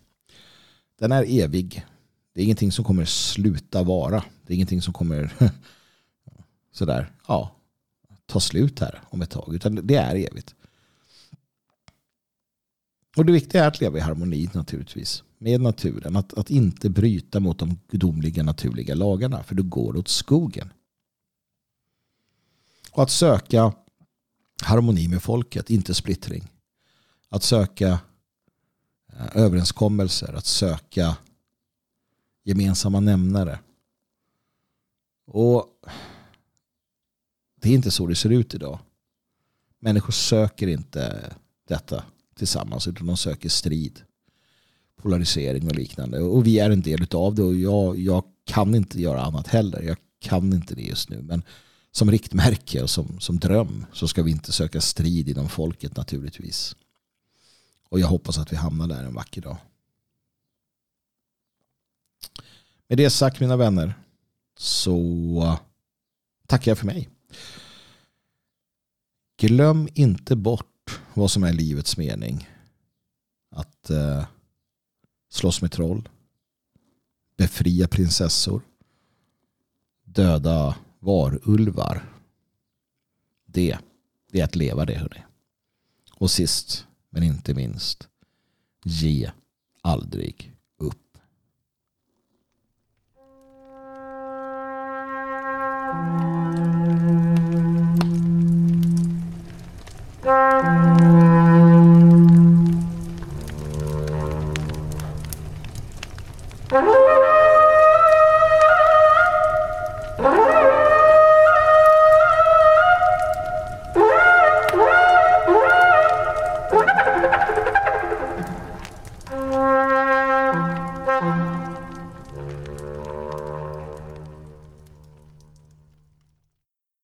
Den är evig. Det är ingenting som kommer sluta vara. Det är ingenting som kommer sådär, ja, ta slut här om ett tag. Utan det är evigt. Och det viktiga är att leva i harmoni naturligtvis med naturen. Att, att inte bryta mot de gudomliga naturliga lagarna. För då går det åt skogen. Och att söka harmoni med folket, inte splittring. Att söka eh, överenskommelser, att söka gemensamma nämnare. Och det är inte så det ser ut idag. Människor söker inte detta tillsammans utan de söker strid, polarisering och liknande. Och vi är en del av det och jag, jag kan inte göra annat heller. Jag kan inte det just nu. Men som riktmärke och som, som dröm så ska vi inte söka strid inom folket naturligtvis. Och jag hoppas att vi hamnar där en vacker dag. Med det sagt mina vänner så tackar jag för mig. Glöm inte bort bort vad som är livets mening. Att eh, slåss med troll, befria prinsessor, döda varulvar. Det, det är att leva det hörni. Och sist men inte minst, ge aldrig Mm-hmm.